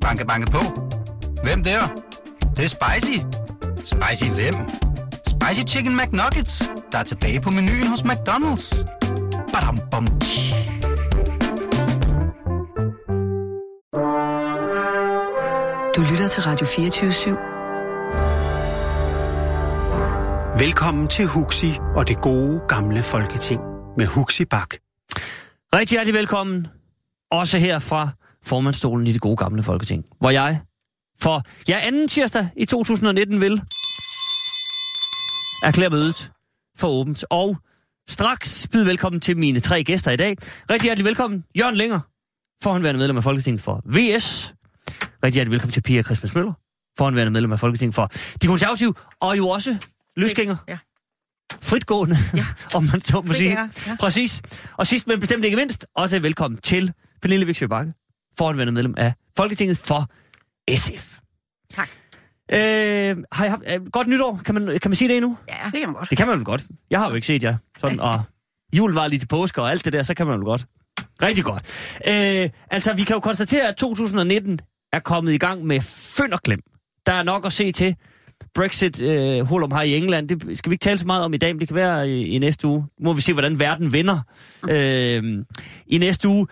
Banke, banke på. Hvem der? Det, det er spicy. Spicy hvem? Spicy Chicken McNuggets, der er tilbage på menuen hos McDonald's. Badum, bom, tji. Du lytter til Radio 24 /7. Velkommen til Huxi og det gode gamle folketing med Huxi Bak. Rigtig hjertelig velkommen, også her fra formandstolen i det gode gamle folketing, hvor jeg for ja, anden tirsdag i 2019 vil erklære mødet for åbent. Og straks byde velkommen til mine tre gæster i dag. Rigtig hjertelig velkommen, Jørgen Længer, forhåndværende medlem af Folketinget for VS. Rigtig hjertelig velkommen til Pia Christmas Møller, forhåndværende medlem af Folketinget for De Konservative, og jo også løsgænger. Ja. Fritgående, ja. om man så må sige. Ja. Præcis. Og sidst, men bestemt ikke mindst, også velkommen til Pernille Viksø Bakke, forhåndværende medlem af Folketinget for SF. Tak. Øh, har jeg haft, øh, godt nytår, kan man, kan man sige det endnu? Ja, det kan man godt. Det kan man vel godt. Jeg har jo ikke set jer. Sådan, og jul var lige til påske og alt det der, så kan man vel godt. Rigtig godt. Øh, altså, vi kan jo konstatere, at 2019 er kommet i gang med fynd og klem. Der er nok at se til. Brexit, øh, Holum har i England, det skal vi ikke tale så meget om i dag, men det kan være i, i næste uge. Nu må vi se, hvordan verden vender øh, i næste uge.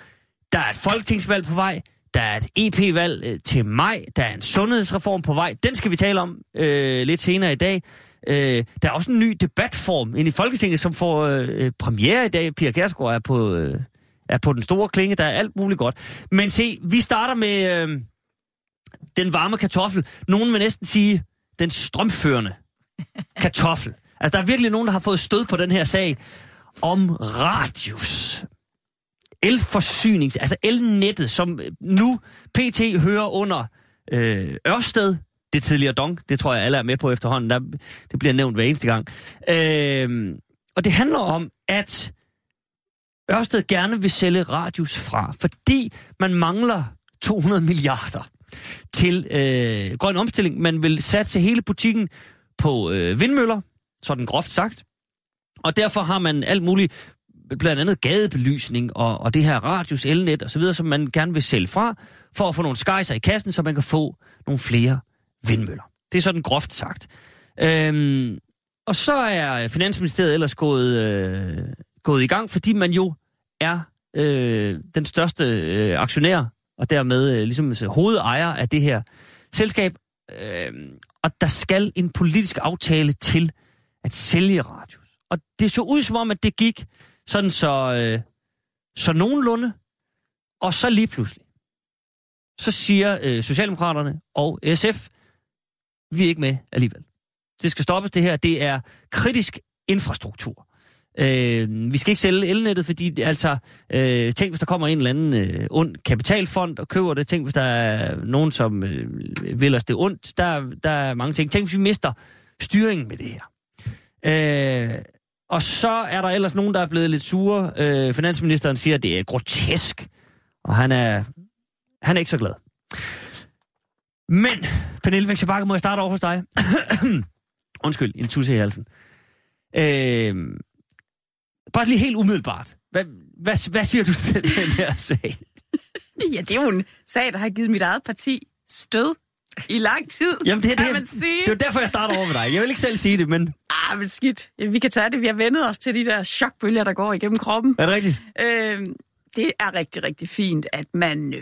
Der er et folketingsvalg på vej. Der er et EP-valg øh, til maj. Der er en sundhedsreform på vej. Den skal vi tale om øh, lidt senere i dag. Øh, der er også en ny debatform ind i Folketinget, som får øh, premiere i dag. Pia Kærsgaard er på, øh, er på den store klinge. Der er alt muligt godt. Men se, vi starter med øh, den varme kartoffel. Nogen vil næsten sige, den strømførende kartoffel. Altså, der er virkelig nogen, der har fået stød på den her sag om radius elforsynings, altså elnettet, som øh, nu PT hører under øh, Ørsted, det tidligere Dong, det tror jeg alle er med på efterhånden, der, det bliver nævnt hver eneste gang. Øh, og det handler om, at Ørsted gerne vil sælge radius fra, fordi man mangler 200 milliarder til øh, grøn omstilling. Man vil satse hele butikken på øh, vindmøller, sådan groft sagt. Og derfor har man alt muligt blandt andet gadebelysning og, og det her radius, elnet og så videre, som man gerne vil sælge fra, for at få nogle skejser i kassen, så man kan få nogle flere vindmøller. Det er sådan groft sagt. Øhm, og så er Finansministeriet ellers gået, øh, gået i gang, fordi man jo er øh, den største øh, aktionær, og dermed øh, ligesom øh, hovedejer af det her selskab. Øh, og der skal en politisk aftale til at sælge radius. Og det så ud som om, at det gik sådan så, øh, så nogenlunde. Og så lige pludselig, så siger øh, Socialdemokraterne og SF, vi er ikke med alligevel. Det skal stoppes det her. Det er kritisk infrastruktur. Øh, vi skal ikke sælge elnettet, fordi altså, øh, tænk hvis der kommer en eller anden øh, ond kapitalfond og køber det. Tænk hvis der er nogen, som øh, vil os det ondt. Der, der er mange ting. Tænk hvis vi mister styringen med det her. Øh, og så er der ellers nogen, der er blevet lidt sure. Øh, finansministeren siger, at det er grotesk, og han er, han er ikke så glad. Men, Pernille Væksebakke, må jeg starte over hos dig? Undskyld, en tusse i halsen. Øh, bare lige helt umiddelbart. Hvad, hvad, hvad siger du til den her sag? Ja, det er jo en sag, der har givet mit eget parti stød i lang tid, Jamen, det, er kan det, man sige. det er derfor, jeg starter over med dig. Jeg vil ikke selv sige det, men Ah, men skidt. Ja, Vi kan tage det. Vi har vendet os til de der chokbølger, der går igennem kroppen. er det rigtigt? Øh, det er rigtig, rigtig fint, at man øh,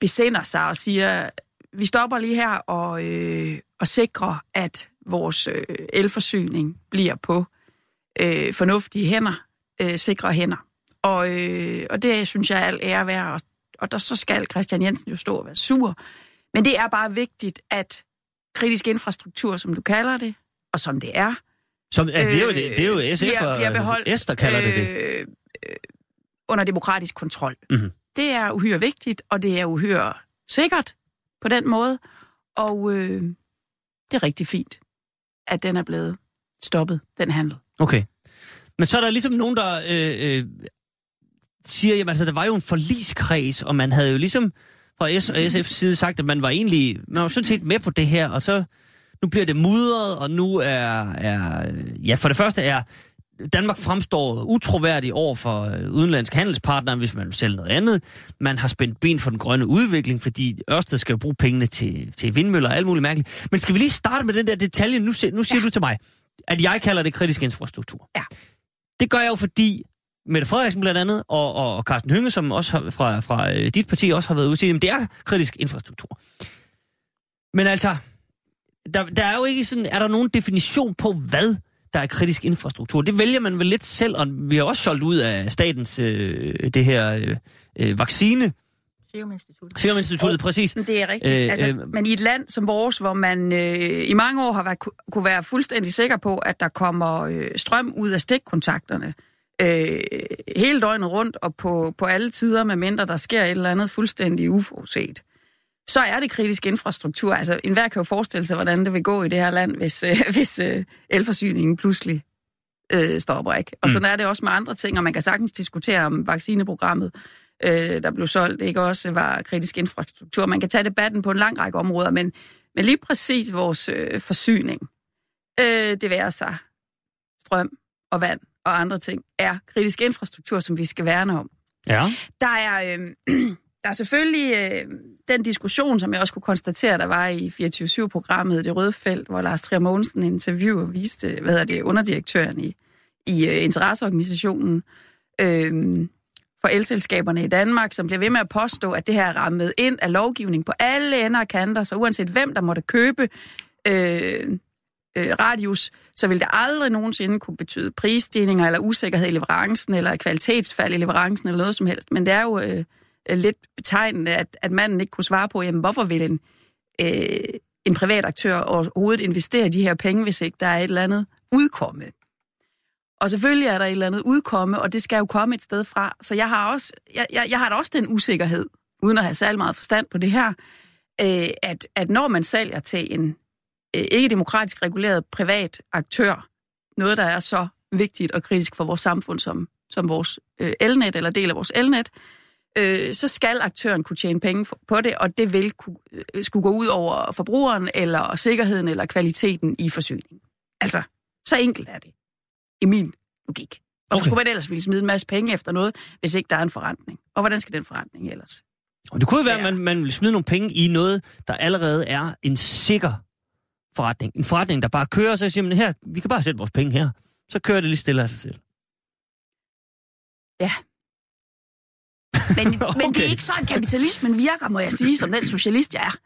besinder sig og siger, vi stopper lige her og, øh, og sikrer, at vores øh, elforsyning bliver på øh, fornuftige hænder, øh, sikre hænder. Og, øh, og det synes jeg er al ære værd, og, og der så skal Christian Jensen jo stå og være sur. Men det er bare vigtigt, at kritisk infrastruktur, som du kalder det, og som det er, Som, altså, det, er jo, det, det er jo SF bliver- bliver beholdt, S, der kalder det det. øh, øh, under demokratisk kontrol. Mhm. Det er uhyre vigtigt, og det er uhyre sikkert på den måde. Og øh, det er rigtig fint, at den er blevet stoppet, den handel. Okay. Men så er der ligesom nogen, der øh, øh, siger, jamen altså, der var jo en forliskreds, og man havde jo ligesom fra S og SF's side sagt, at man var egentlig, man var sådan set med på det her, og så nu bliver det mudret, og nu er, er ja, for det første er Danmark fremstår utroværdig over for øh, udenlandske handelspartnere, hvis man vil sælge noget andet. Man har spændt ben for den grønne udvikling, fordi Ørsted skal bruge pengene til, til vindmøller og alt muligt mærkeligt. Men skal vi lige starte med den der detalje? Nu, nu siger ja. du til mig, at jeg kalder det kritisk infrastruktur. Ja. Det gør jeg jo, fordi Mette Frederiksen blandt andet, og, og, Carsten Hynge, som også har, fra, fra øh, dit parti også har været ude sige, at det er kritisk infrastruktur. Men altså, der, der er jo ikke sådan, er der nogen definition på, hvad der er kritisk infrastruktur? Det vælger man vel lidt selv, og vi har også solgt ud af statens, øh, det her øh, øh, vaccine, Serum Institut. Serum Instituttet, præcis. Men Det er rigtigt. Øh, altså, øh, men i et land som vores, hvor man øh, i mange år har været, ku- kunne være fuldstændig sikker på, at der kommer øh, strøm ud af stikkontakterne øh, hele døgnet rundt og på, på alle tider, medmindre der sker et eller andet fuldstændig uforudset, så er det kritisk infrastruktur. Altså, enhver kan jo forestille sig, hvordan det vil gå i det her land, hvis, øh, hvis øh, elforsyningen pludselig øh, stopper ikke. Og Mm. sådan er det også med andre ting, og man kan sagtens diskutere om vaccineprogrammet, øh, der blev solgt, ikke også var kritisk infrastruktur. Man kan tage debatten på en lang række områder, men, men lige præcis vores øh, forsyning, øh, det være sig strøm og vand og andre ting, er kritisk infrastruktur, som vi skal værne om. Ja. Der er, øh, der er selvfølgelig øh, den diskussion, som jeg også kunne konstatere, der var i 24-7-programmet Det Røde Felt, hvor Lars Trier Mogensen interviewer viste, hvad hedder det, underdirektøren i, i øh, interesseorganisationen øh, for elselskaberne i Danmark, som bliver ved med at påstå, at det her er rammet ind af lovgivning på alle ender og kanter, så uanset hvem, der måtte købe øh, øh, radius, så vil det aldrig nogensinde kunne betyde prisstigninger eller usikkerhed i leverancen, eller kvalitetsfald i leverancen, eller noget som helst. Men det er jo øh, øh, lidt betegnende, at, at manden ikke kunne svare på, jamen, hvorfor vil en, øh, en privat aktør overhovedet investere de her penge, hvis ikke der er et eller andet udkomme. Og selvfølgelig er der et eller andet udkomme, og det skal jo komme et sted fra. Så jeg har også, jeg, jeg, jeg har da også den usikkerhed, uden at have særlig meget forstand på det her, øh, at, at når man sælger til en øh, ikke-demokratisk reguleret privat aktør, noget, der er så vigtigt og kritisk for vores samfund som, som vores øh, elnet, eller del af vores elnet, øh, så skal aktøren kunne tjene penge for, på det, og det vil kunne, øh, skulle gå ud over forbrugeren, eller sikkerheden, eller kvaliteten i forsyningen. Altså, så enkelt er det, i min logik. Hvorfor Okay. skulle man ellers ville smide en masse penge efter noget, hvis ikke der er en forretning? Og hvordan skal den forretning ellers? Og det kunne jo være, at man, man vil smide nogle penge i noget, der allerede er en sikker forretning. En forretning, der bare kører, så siger man, her, vi kan bare sætte vores penge her. Så kører det lige stille af sig selv. Ja. Men, okay. men det er ikke sådan, kapitalismen virker, må jeg sige, som den socialist, jeg er.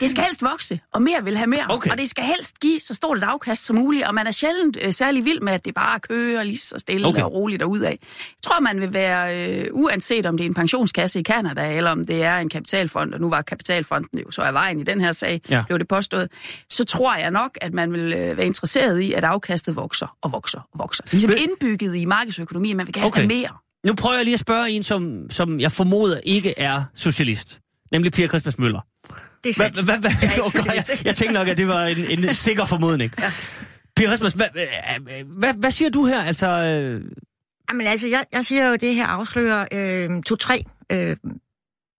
Det skal helst vokse, og mere vil have mere. Okay. Og det skal helst give så stort et afkast som muligt, og man er sjældent øh, særlig vild med, at det bare kører lige så stille Okay. og roligt af. Jeg tror, man vil være, øh, uanset om det er en pensionskasse i Kanada, eller om det er en kapitalfond, og nu var kapitalfonden jo så af vejen i den her sag, Ja. blev det påstået, så tror jeg nok, at man vil øh, være interesseret i, at afkastet vokser og vokser og vokser. Ligesom indbygget i markedsøkonomien, man vil gerne Okay. have mere. Nu prøver jeg lige at spørge en, som, som jeg formoder ikke er socialist. Nemlig Pia Christmas Møller. Det er sandt. Jeg er ikke okay, jeg, jeg tænkte nok, at det var en, en sikker formodning. Ja. Pia Christmas, hvad, hvad, hvad siger du her? Altså, øh, Jamen altså, jeg, jeg siger jo, at det her afslører øh, to-tre øh,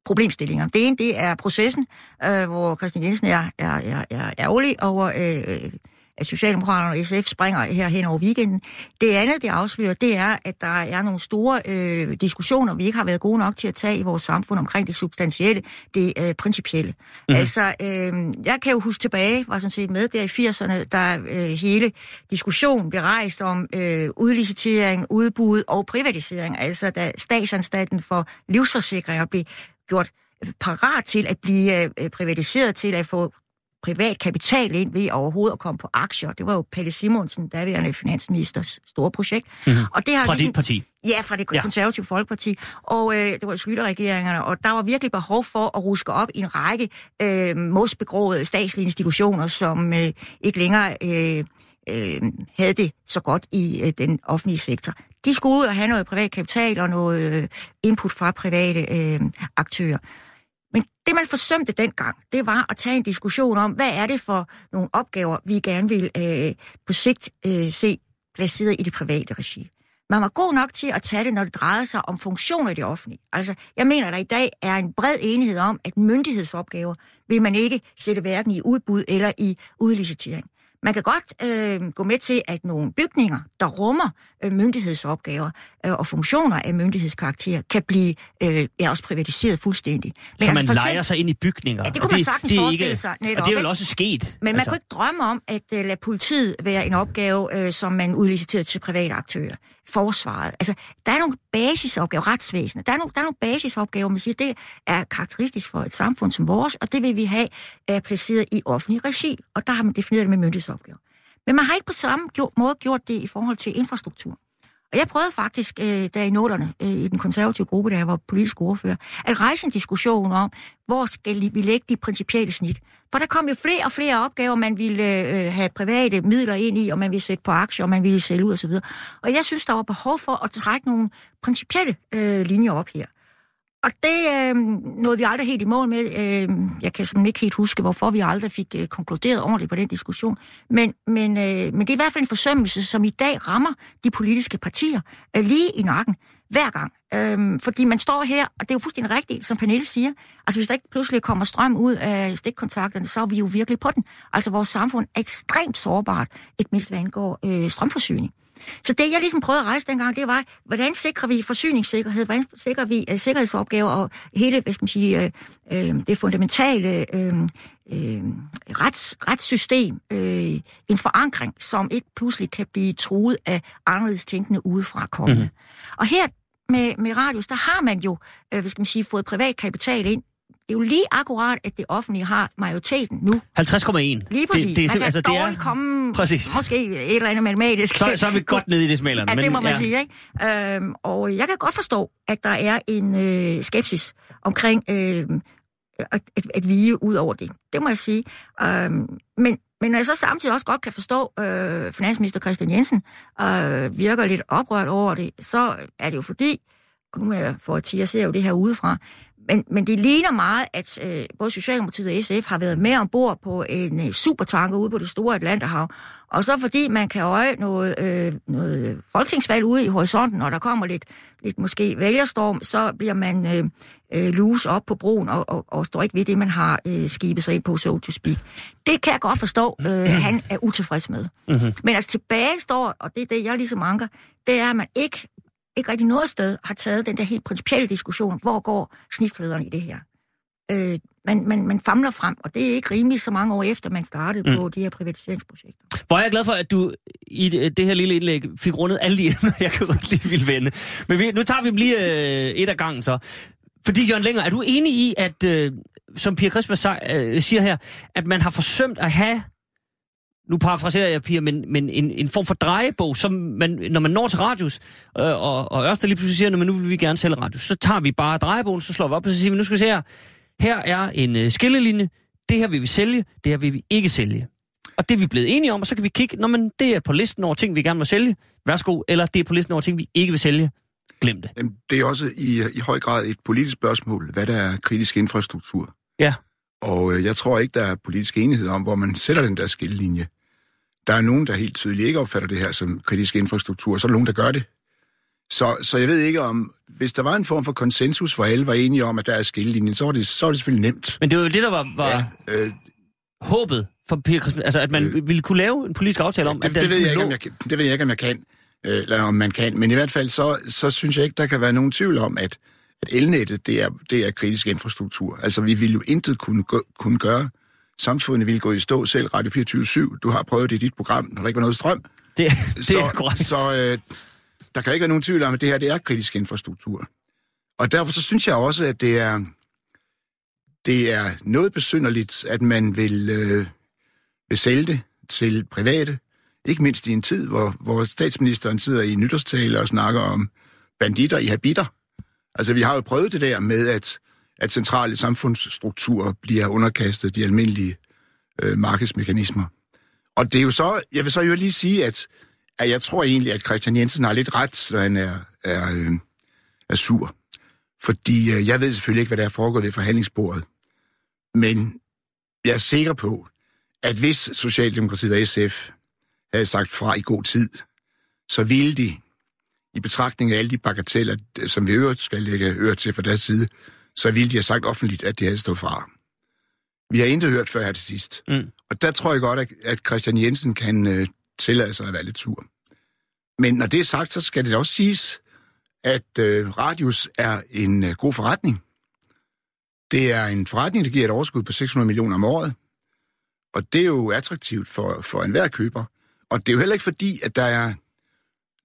problemstillinger. Det ene, det er processen, øh, hvor Christian Jensen er, er, er, er ærgerlig over, øh, at Socialdemokraterne og SF springer her hen over weekenden. Det andet, det afslører, det er, at der er nogle store øh, diskussioner, vi ikke har været gode nok til at tage i vores samfund omkring det substantielle, det øh, principielle. Mm-hmm. Altså, øh, jeg kan jo huske tilbage, var sådan set med der i 80'erne, der øh, hele diskussionen blev rejst om øh, udlicitering, udbud og privatisering. Altså, da statsanstalten for livsforsikringer blev gjort parat til at blive øh, privatiseret, til at få privat kapital ind ved overhovedet at komme på aktier. Det var jo Pelle Simonsen, daværende finansministers store projekt. Mm-hmm. Og det har fra ligesom, dit parti. Ja, fra det Ja. konservative Folkeparti. Og øh, det var Slytter-regeringerne, og der var virkelig behov for at ruske op i en række øh, mosbegroede statslige institutioner, som øh, ikke længere øh, øh, havde det så godt i øh, den offentlige sektor. De skulle ud og have noget privat kapital og noget øh, input fra private øh, aktører. Men det, man forsømte dengang, det var at tage en diskussion om, hvad er det for nogle opgaver, vi gerne vil øh, på sigt øh, se placeret i det private regi. Man var god nok til at tage det, når det drejede sig om funktioner i det offentlige. Altså, jeg mener, at der i dag er en bred enighed om, at myndighedsopgaver vil man ikke sætte hverken i udbud eller i udlicitering. Man kan godt øh, gå med til, at nogle bygninger, der rummer øh, myndighedsopgaver øh, og funktioner af myndighedskarakter, kan blive øh, ja, også privatiseret fuldstændig. Men så man altså, leger sig ind i bygninger. Ja, det kunne og man sagtens det forestille ikke, sig, Og netop, det er vel også sket. Men man altså. kunne ikke drømme om at uh, lade politiet være en opgave, uh, som man udliciterer til private aktører. Forsvaret. Altså, der er nogle basisopgaver, retsvæsenet. Der er nogle, der er nogle basisopgaver, man siger, det er karakteristisk for et samfund som vores, og det vil vi have uh, placeret i offentlig regi. Og der har man defineret det med myndighedsopgaver. Men man har ikke på samme gjort, måde gjort det i forhold til infrastruktur. Og jeg prøvede faktisk, øh, der i nålerne øh, i den konservative gruppe, da jeg var politisk ordfører, at rejse en diskussion om, hvor skal vi lægge de principielle snit. For der kom jo flere og flere opgaver, man ville øh, have private midler ind i, og man ville sætte på aktier, og man ville sælge ud osv. Og jeg synes, der var behov for at trække nogle principielle øh, linjer op her. Og det øh, nåede vi aldrig helt i mål med. Øh, jeg kan simpelthen ikke helt huske, hvorfor vi aldrig fik øh, konkluderet ordentligt på den diskussion. Men, men, øh, men det er i hvert fald en forsømmelse, som i dag rammer de politiske partier øh, lige i nakken hver gang. Øhm, fordi man står her, og det er jo fuldstændig rigtigt, som Pernille siger, altså hvis der ikke pludselig kommer strøm ud af stikkontakterne, så er vi jo virkelig på den. Altså vores samfund er ekstremt sårbart, ikke mindst hvad angår øh, strømforsyning. Så det, jeg ligesom prøvede at rejse dengang, det var, hvordan sikrer vi forsyningssikkerhed, hvordan sikrer vi uh, sikkerhedsopgaver og hele, hvad skal man sige, uh, uh, det fundamentale uh, uh, rets, retssystem, uh, en forankring, som ikke pludselig kan blive truet af anderledes tænkende udefra kommende. Mm-hmm. Og her med, med radius, der har man jo, uh, hvad skal man sige, fået privat kapital ind, det er jo lige akkurat, at det offentlige har majoriteten nu. 50,1. Lige præcis. Det, det er, Man kan altså, det er, komme præcis. måske et eller andet matematisk. Så, så er vi godt nede i det smælerne. Ja, det må man ja. sige, ikke? Øhm, og jeg kan godt forstå, at der er en øh, skepsis omkring øh, at, at, at vige ud over det. Det må jeg sige. Øhm, men, men når jeg så samtidig også godt kan forstå, øh, finansminister Christian Jensen øh, virker lidt oprørt over det, så er det jo fordi, og nu er jeg for at jeg ser jo det her udefra, men, men det ligner meget, at øh, både Socialdemokratiet og SF har været med ombord på en øh, supertanker ude på det store Atlanterhav. Og så fordi man kan øje noget, øh, noget folketingsvalg ude i horisonten, og der kommer lidt, lidt måske vælgerstorm, så bliver man øh, øh, lus op på broen og, og, og står ikke ved det, man har øh, skibet sig ind på, so to speak. Det kan jeg godt forstå, øh, han er utilfreds med. Mm-hmm. Men altså tilbage står, og det er det, jeg ligesom anker, det er, at man ikke ikke rigtig noget sted har taget den der helt principielle diskussion, hvor går snitfladerne i det her. Øh, man, man, man famler frem, og det er ikke rimeligt så mange år efter, man startede mm. på de her privatiseringsprojekter. Hvor er jeg glad for, at du i det her lille indlæg fik rundet alle de emner, jeg kan godt lige vil vende. Men vi, nu tager vi dem lige øh, et af gangen så. Fordi, Jørgen Længer, er du enig i, at, øh, som Pia Christmas øh, siger her, at man har forsømt at have nu parafraserer jeg, Pia, men, men en, en form for drejebog, som man, når man når til radius, øh, og, og Ørsted lige pludselig siger, at nu vil vi gerne sælge radius, så tager vi bare drejebogen, så slår vi op, og så siger vi, nu skal vi se her, her er en øh, skillelinje, det her vil vi sælge, det her vil vi ikke sælge. Og det er vi blevet enige om, og så kan vi kigge, når man det er på listen over ting, vi gerne vil sælge, værsgo, eller det er på listen over ting, vi ikke vil sælge, glem det. Jamen, det er også i, i høj grad et politisk spørgsmål, hvad der er kritisk infrastruktur. Ja. Og øh, jeg tror ikke, der er politisk enighed om, hvor man sætter den der skillelinje. Der er nogen, der helt tydeligt ikke opfatter det her som kritisk infrastruktur, og så er der nogen, der gør det. Så, så jeg ved ikke om, hvis der var en form for konsensus, hvor alle var enige om, at der er skillelinjen, så var det, så var det selvfølgelig nemt. Men det var jo det, der var, var ja, øh, håbet for altså at man øh, ville kunne lave en politisk aftale om, det, at det, ved jeg ikke, om jeg, det ved jeg ikke, om jeg kan, øh, eller om man kan, men i hvert fald så, så synes jeg ikke, der kan være nogen tvivl om, at, at elnettet, det er, det er kritisk infrastruktur. Altså, vi ville jo intet kunne, kunne gøre, samfundet ville gå i stå selv, Radio 24 Du har prøvet det i dit program, når der ikke var noget strøm. Det, det så, er korrekt. Så øh, der kan ikke være nogen tvivl om, at det her det er kritisk infrastruktur. Og derfor så synes jeg også, at det er, det er noget besynderligt, at man vil, øh, vil sælge det til private. Ikke mindst i en tid, hvor, hvor statsministeren sidder i nytårstale og snakker om banditter i habiter. Altså, vi har jo prøvet det der med, at at centrale samfundsstrukturer bliver underkastet de almindelige øh, markedsmekanismer. Og det er jo så, jeg vil så jo lige sige, at, at jeg tror egentlig, at Christian Jensen har lidt ret, når han er, er, øh, er sur. Fordi øh, jeg ved selvfølgelig ikke, hvad der er foregået ved forhandlingsbordet. Men jeg er sikker på, at hvis Socialdemokratiet og SF havde sagt fra i god tid, så ville de, i betragtning af alle de bagateller, som vi øvrigt skal lægge øre til fra deres side, så ville de have sagt offentligt, at de havde stået fra. Vi har intet hørt før her til sidst. Mm. Og der tror jeg godt, at, Christian Jensen kan øh, tillade sig at være lidt sur. Men når det er sagt, så skal det også siges, at øh, Radius er en øh, god forretning. Det er en forretning, der giver et overskud på 600 millioner om året. Og det er jo attraktivt for, for enhver køber. Og det er jo heller ikke fordi, at der er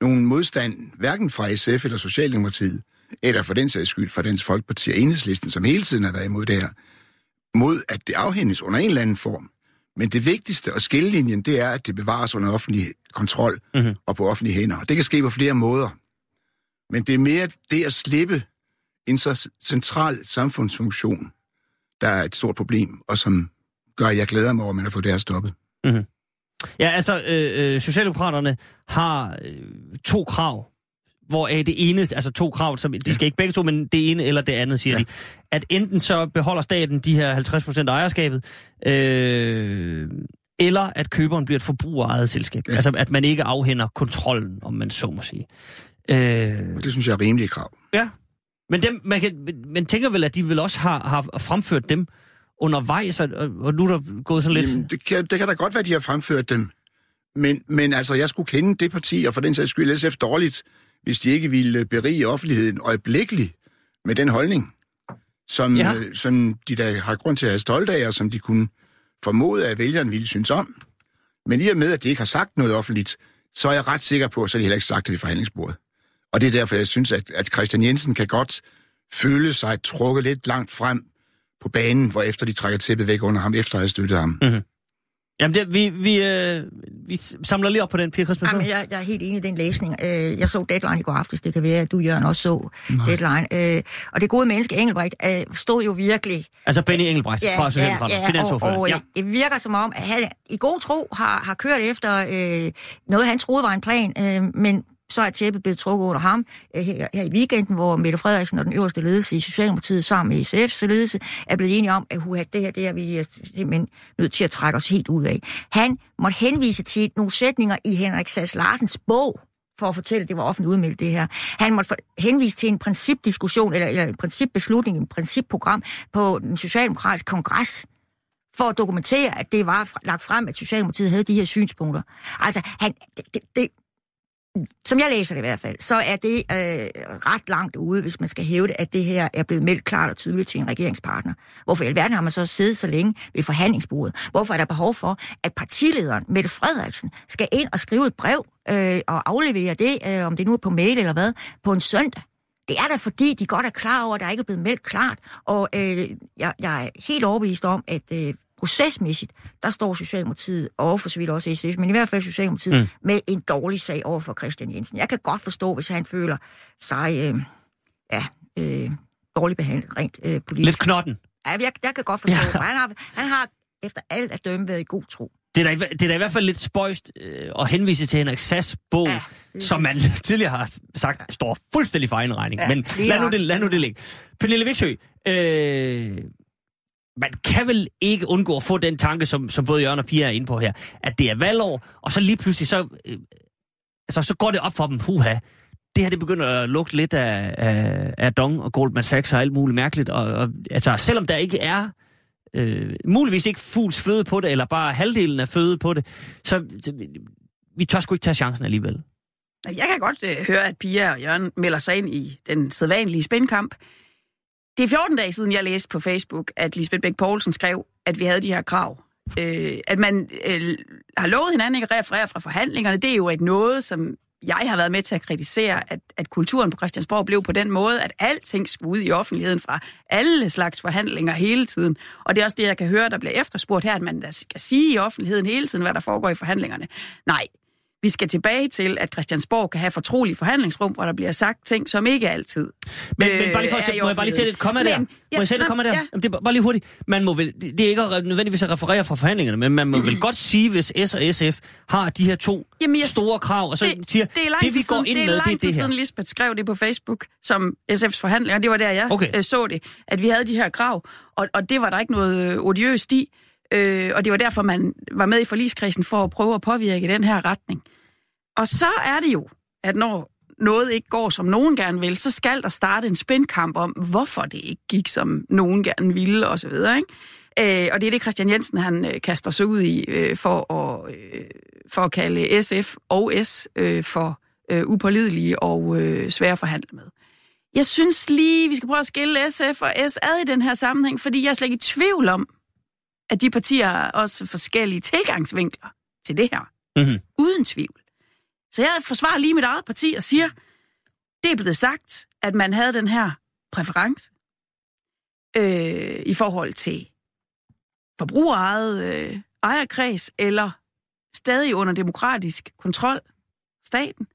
nogen modstand, hverken fra SF eller Socialdemokratiet, eller for den sags skyld fra Dansk Folkeparti og Enhedslisten, som hele tiden har været imod det her, mod at det afhændes under en eller anden form. Men det vigtigste og skillelinjen, det er, at det bevares under offentlig kontrol mm-hmm. og på offentlige hænder. Og det kan ske på flere måder. Men det er mere det at slippe en så central samfundsfunktion, der er et stort problem, og som gør, at jeg glæder mig over, at man har fået det her stoppet. Mm-hmm. Ja, altså, øh, øh, Socialdemokraterne har øh, to krav, hvor er det ene, altså to krav, som, de skal ikke begge to, men det ene eller det andet, siger ja. de. At enten så beholder staten de her 50% af ejerskabet, øh, eller at køberen bliver et forbrugerejet selskab. Ja. Altså, at man ikke afhænder kontrollen, om man så må sige. Øh, det synes jeg er rimelige krav. Ja, men dem, man, kan, man tænker vel, at de vil også har, har fremført dem undervejs, og, og nu er der gået sådan lidt... Jamen, det, kan, det kan da godt være, at de har fremført dem. Men, men altså, jeg skulle kende det parti, og for den sags skyld SF dårligt, hvis de ikke ville berige offentligheden øjeblikkeligt med den holdning, som, ja. øh, som de der har grund til at have stolt af, og som de kunne formode, at vælgeren ville synes om. Men i og med, at de ikke har sagt noget offentligt, så er jeg ret sikker på, at så de heller ikke sagt det ved forhandlingsbordet. Og det er derfor, jeg synes, at, at Christian Jensen kan godt føle sig trukket lidt langt frem på banen, hvor efter de trækker tæppet væk under ham, efter at have støttet ham. Mm-hmm. Jamen, det, vi, vi, øh, vi samler lige op på den, Pia Christmas. Jamen, jeg, jeg er helt enig i den læsning. Øh, jeg så Deadline i går aftes, det kan være, at du, Jørgen, også så Nej. Deadline. Øh, og det gode menneske, Engelbrecht, øh, stod jo virkelig... Altså Benny Engelbrecht ja, fra Socialdemokraterne, ja, ja, finansordfører. Og, og ja. det virker som om, at han i god tro har, har kørt efter øh, noget, han troede var en plan, øh, men så er tæppet blevet trukket under ham øh, her, her i weekenden, hvor Mette Frederiksen og den øverste ledelse i Socialdemokratiet sammen med SF's ledelse er blevet enige om, at det her, det er vi øh, simpelthen nødt til at trække os helt ud af. Han måtte henvise til nogle sætninger i Henrik Sass Larsens bog, for at fortælle, at det var offentligt udmeldt det her. Han måtte henvise til en principdiskussion, eller, eller en principbeslutning, en principprogram på den socialdemokratiske kongres, for at dokumentere, at det var lagt frem, at Socialdemokratiet havde de her synspunkter. Altså, han, det, det, som jeg læser det i hvert fald, så er det øh, ret langt ude, hvis man skal hæve det, at det her er blevet meldt klart og tydeligt til en regeringspartner. Hvorfor i alverden har man så siddet så længe ved forhandlingsbordet? Hvorfor er der behov for, at partilederen, Mette Frederiksen, skal ind og skrive et brev øh, og aflevere det, øh, om det nu er på mail eller hvad, på en søndag? Det er da fordi, de godt er klar over, at der ikke er blevet meldt klart, og øh, jeg, jeg er helt overbevist om, at øh, procesmæssigt, der står Socialdemokratiet, og for så vidt også SF, men i hvert fald Socialdemokratiet, mm. med en dårlig sag over for Christian Jensen. Jeg kan godt forstå, hvis han føler sig, øh, ja, øh, dårligt behandlet rent øh, politisk. Lidt knotten. Ja, jeg, jeg kan godt forstå, ja. han har, han har efter alt at dømme været i god tro. Det er, da, det er da i hvert fald lidt spøjst øh, at henvise til Henrik Sass bog, ja, som man tidligere har sagt, står fuldstændig for egen regning. Ja, Men lad nu, det, lad nu det ligge. Pernille Viksø, øh, man kan vel ikke undgå at få den tanke, som, som både Jørgen og Pia er inde på her, at det er valgår, og så lige pludselig, så, øh, altså, så går det op for dem, huha, det her det begynder at lugte lidt af, af, af Dong og Goldman Sachs og alt muligt mærkeligt. Og, og, altså, selvom der ikke er øh, muligvis ikke fugls føde på det, eller bare halvdelen af føde på det, så, så vi tør sgu ikke tage chancen alligevel. Jeg kan godt øh, høre, at Pia og Jørgen melder sig ind i den sædvanlige spændkamp. Det er 14 dage siden, jeg læste på Facebook, at Lisbeth Bæk Poulsen skrev, at vi havde de her krav. Øh, at man øh, har lovet hinanden ikke at referere fra forhandlingerne, det er jo et noget, som jeg har været med til at kritisere, at, at kulturen på Christiansborg blev på den måde, at alting skulle ud i offentligheden fra alle slags forhandlinger hele tiden. Og det er også det, jeg kan høre, der bliver efterspurgt her, at man da skal sige i offentligheden hele tiden, hvad der foregår i forhandlingerne. Nej, vi skal tilbage til, at Christiansborg kan have fortrolige forhandlingsrum, hvor der bliver sagt ting, som ikke altid Men, øh, men bare lige for at sætte, må jeg bare lige sætte et komma der? Men, ja, må jeg sætte et komma der? Ja. Jamen, det er bare lige hurtigt. Man må vel, det er ikke nødvendigvis at referere fra forhandlingerne, men man må vel godt sige, hvis S og SF har de her to Jamen, jeg, store krav, og så det, siger, det, er det vi går ind det er med, det er det her. siden Lisbeth skrev det på Facebook, som SF's forhandlinger, det var der, jeg okay. øh, så det, at vi havde de her krav, og, og det var der ikke noget øh, odiøst i, øh, og det var derfor, man var med i forligskredsen for at prøve at påvirke den her retning. Og så er det jo, at når noget ikke går, som nogen gerne vil, så skal der starte en spændkamp om, hvorfor det ikke gik, som nogen gerne ville, osv. Ikke? Øh, og det er det, Christian Jensen han øh, kaster sig ud i øh, for, at, øh, for at kalde SF og S øh, for øh, upålidelige og øh, svære at forhandle med. Jeg synes lige, vi skal prøve at skille SF og S ad i den her sammenhæng, fordi jeg er slet ikke i tvivl om, at de partier har også forskellige tilgangsvinkler til det her. Mhm. Uden tvivl. Så jeg forsvarer lige mit eget parti og siger, det er blevet sagt, at man havde den her præference øh, i forhold til forbrugerejet øh, ejerkreds eller stadig under demokratisk kontrol, staten.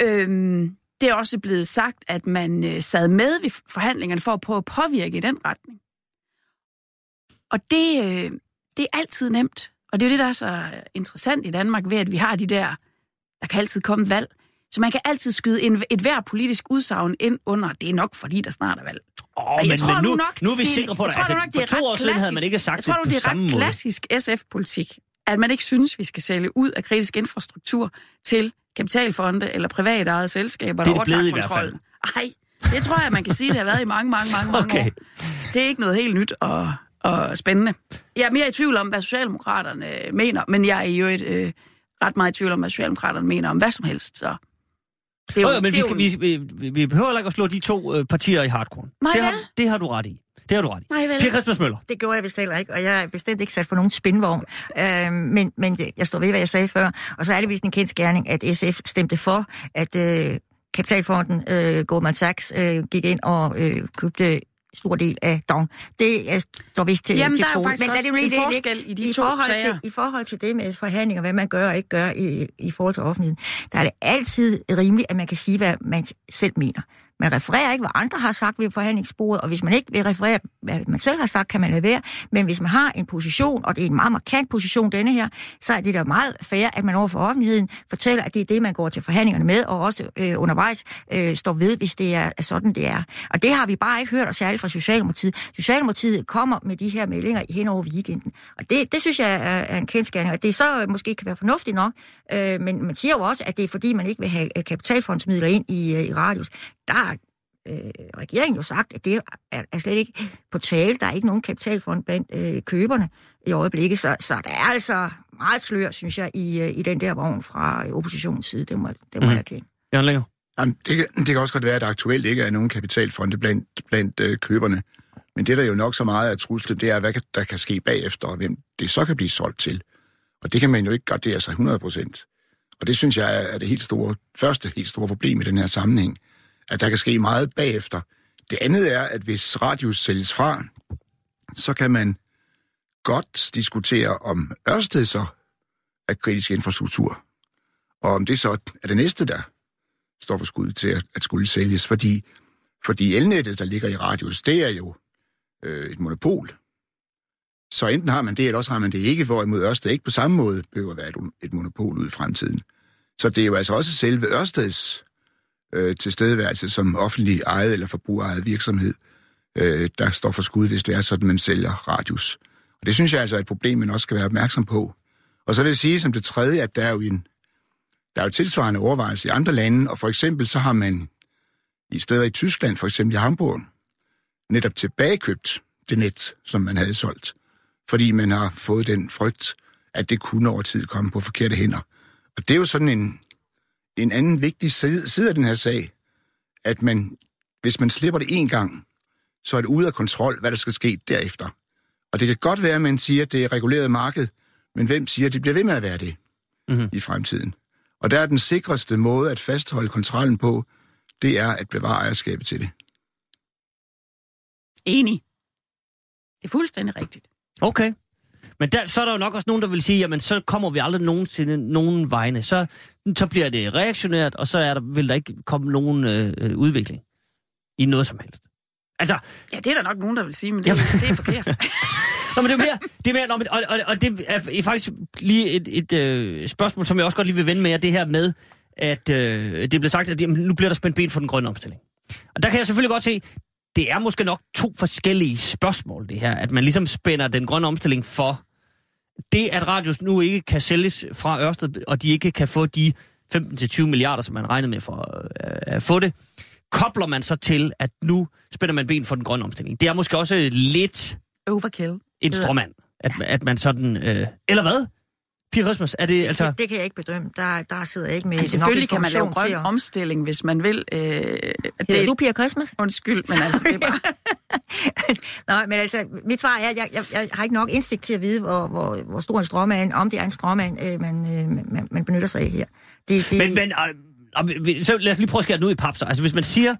Øhm, det er også blevet sagt, at man øh, sad med ved forhandlingerne for at prøve at påvirke i den retning. Og det, øh, det er altid nemt. Og det er jo det, der er så interessant i Danmark ved, at vi har de der, der kan altid komme valg. Så man kan altid skyde en, et hver politisk udsagn ind under, det er nok fordi, der snart er valg. Åh, Men men, men nu, nu er vi det sikre på det. jeg tror Altså, nok, det er for to år siden havde man klassisk- ikke sagt jeg tror, det på det er samme ret måde. klassisk SF-politik, at man ikke synes, vi skal sælge ud af kritisk infrastruktur til kapitalfonde eller privatejede selskaber, Det er der overtager kontrollen. Nej, det tror jeg, man kan sige, det har været i mange, mange, mange, mange Okay. år. Det er ikke noget helt nyt og, og spændende. Jeg er mere i tvivl om, hvad Socialdemokraterne mener, men jeg er jo et, øh, ret meget i tvivl om, hvad Socialdemokraterne mener om hvad som helst. Så det er Jo, jo, men det vi, skal, jo- vi, vi, vi behøver ikke at slå de to øh, partier i hardcore. Nej, det, har, vel? det har du ret i. Det har du ret i. Nej, vel? Christmas Møller. Det gjorde jeg vist heller ikke, og jeg er bestemt ikke sat for nogen spindvogn. Øh, men, men jeg står ved, hvad jeg sagde før. Og så er det vist en kendskærning, at SF stemte for, at øh, Kapitalfonden øh, Goldman Sachs øh, gik ind og øh, købte stor del af Dong. Det er, står vist til, Jamen, til der er jo lad også det lige en ligge. forskel i de I to forhold sager. Til, I forhold til det med forhandlinger, hvad man gør og ikke gør i, i forhold til offentligheden, der er det altid rimeligt, at man kan sige, hvad man selv mener. Man refererer ikke, hvad andre har sagt ved forhandlingsbordet, og hvis man ikke vil referere, hvad man selv har sagt, kan man lade være. Men hvis man har en position, og det er en meget markant position, denne her, så er det da meget fair, at man overfor offentligheden fortæller, at det er det, man går til forhandlingerne med, og også øh, undervejs øh, står ved, hvis det er, er sådan, det er. Og det har vi bare ikke hørt, og særligt fra Socialdemokratiet. Socialdemokratiet kommer med de her meldinger hen over weekenden. Og det, det synes jeg er, er en kendskærning, og det så øh, måske kan være fornuftigt nok, øh, men man siger jo også, at det er fordi, man ikke vil have øh, kapitalfondsmidler ind i, øh, i radius. Der øh, regeringen jo sagt, at det er, er slet ikke på tale. Der er ikke nogen kapitalfond blandt øh, køberne i øjeblikket, så, så der er altså meget slør, synes jeg, i, øh, i den der vogn fra øh, oppositionens side. Det må, det må Mhm. mm. jeg erkende. Jørgen Længer. Jamen, det, kan, det kan også godt være, at der aktuelt ikke er nogen kapitalfonde blandt, blandt øh, køberne. Men det, der jo nok så meget er truslen, det er, hvad kan- der kan ske bagefter, og hvem det så kan blive solgt til. Og det kan man jo ikke gardere sig 100 procent. Og det synes jeg er- er det helt store, første helt store problem i den her sammenhæng, at der kan ske meget bagefter. Det andet er, at hvis radius sælges fra, så kan man godt diskutere, om Ørsted så er kritisk infrastruktur, og om det så er det næste, der står for skud til at, at skulle sælges, fordi, fordi elnettet, der ligger i radius, det er jo øh, et monopol. Så enten har man det, eller også har man det ikke, hvorimod Ørsted ikke på samme måde behøver at være et, et monopol ud i fremtiden. Så det er jo altså også selve Ørsteds øh, tilstedeværelse som offentlig ejet eller forbrugerejet virksomhed, øh, der står for skud, hvis det er sådan, man sælger radius. Og det synes jeg altså er et problem, man også skal være opmærksom på. Og så vil jeg sige som det tredje, at der er jo en der er jo tilsvarende overvejelser i andre lande, og for eksempel så har man i steder i Tyskland, for eksempel i Hamburg, netop tilbagekøbt det net, som man havde solgt, fordi man har fået den frygt, at det kunne over tid komme på forkerte hænder. Og det er jo sådan en, en anden vigtig side, side af den her sag, at man, hvis man slipper det en gang, så er det ude af kontrol, hvad der skal ske derefter. Og det kan godt være, at man siger, at det er reguleret marked, men hvem siger, at det bliver ved med at være det Mhm. i fremtiden? Og der er den sikreste måde at fastholde kontrollen på, det er at bevare ejerskabet til det. Enig. Det er fuldstændig rigtigt. Okay. Men der, så er der jo nok også nogen, der vil sige, jamen så kommer vi aldrig nogensinde nogen vegne. Så, så bliver det reaktionært, og så er der, vil der ikke komme nogen øh, øh, udvikling i noget som helst. Altså, Ja, det er der nok nogen, der vil sige, men det, Jamen. det er forkert. Nå, men det er mere, det er mere nå, men, og, og, og det er faktisk lige et, et øh, spørgsmål, som jeg også godt lige vil vende med jer, det her med, at øh, det blev sagt, at jamen, nu bliver der spændt ben for den grønne omstilling. Og der kan jeg selvfølgelig godt se, det er måske nok to forskellige spørgsmål, det her, at man ligesom spænder den grønne omstilling for det, at radius nu ikke kan sælges fra Ørsted, og de ikke kan få de 15-20 milliarder, som man regnede med for øh, at få det, kobler man så til, at nu spænder man ben for den grønne omstilling. Det er måske også lidt Overkill. en stråmand. At, at man sådan... Øh, eller hvad? Pia Christmas, er det altså... Det, det kan jeg ikke bedømme. Der, der sidder jeg ikke med Men selvfølgelig kan man lave grøn at- omstilling, hvis man vil. Øh, Hedder det, du Pia Christmas? Undskyld, men altså, det er bare... Nej, men altså, mit svar er, at jeg, jeg, jeg har ikke nok indsigt til at vide, hvor, hvor, hvor stor en stråmand, om det er en stråmand, øh, man, øh, man, man benytter sig af her. Det, det, Men, men og, vi- så lad os lige prøve at skære den ud i pap. Så. Altså hvis man siger,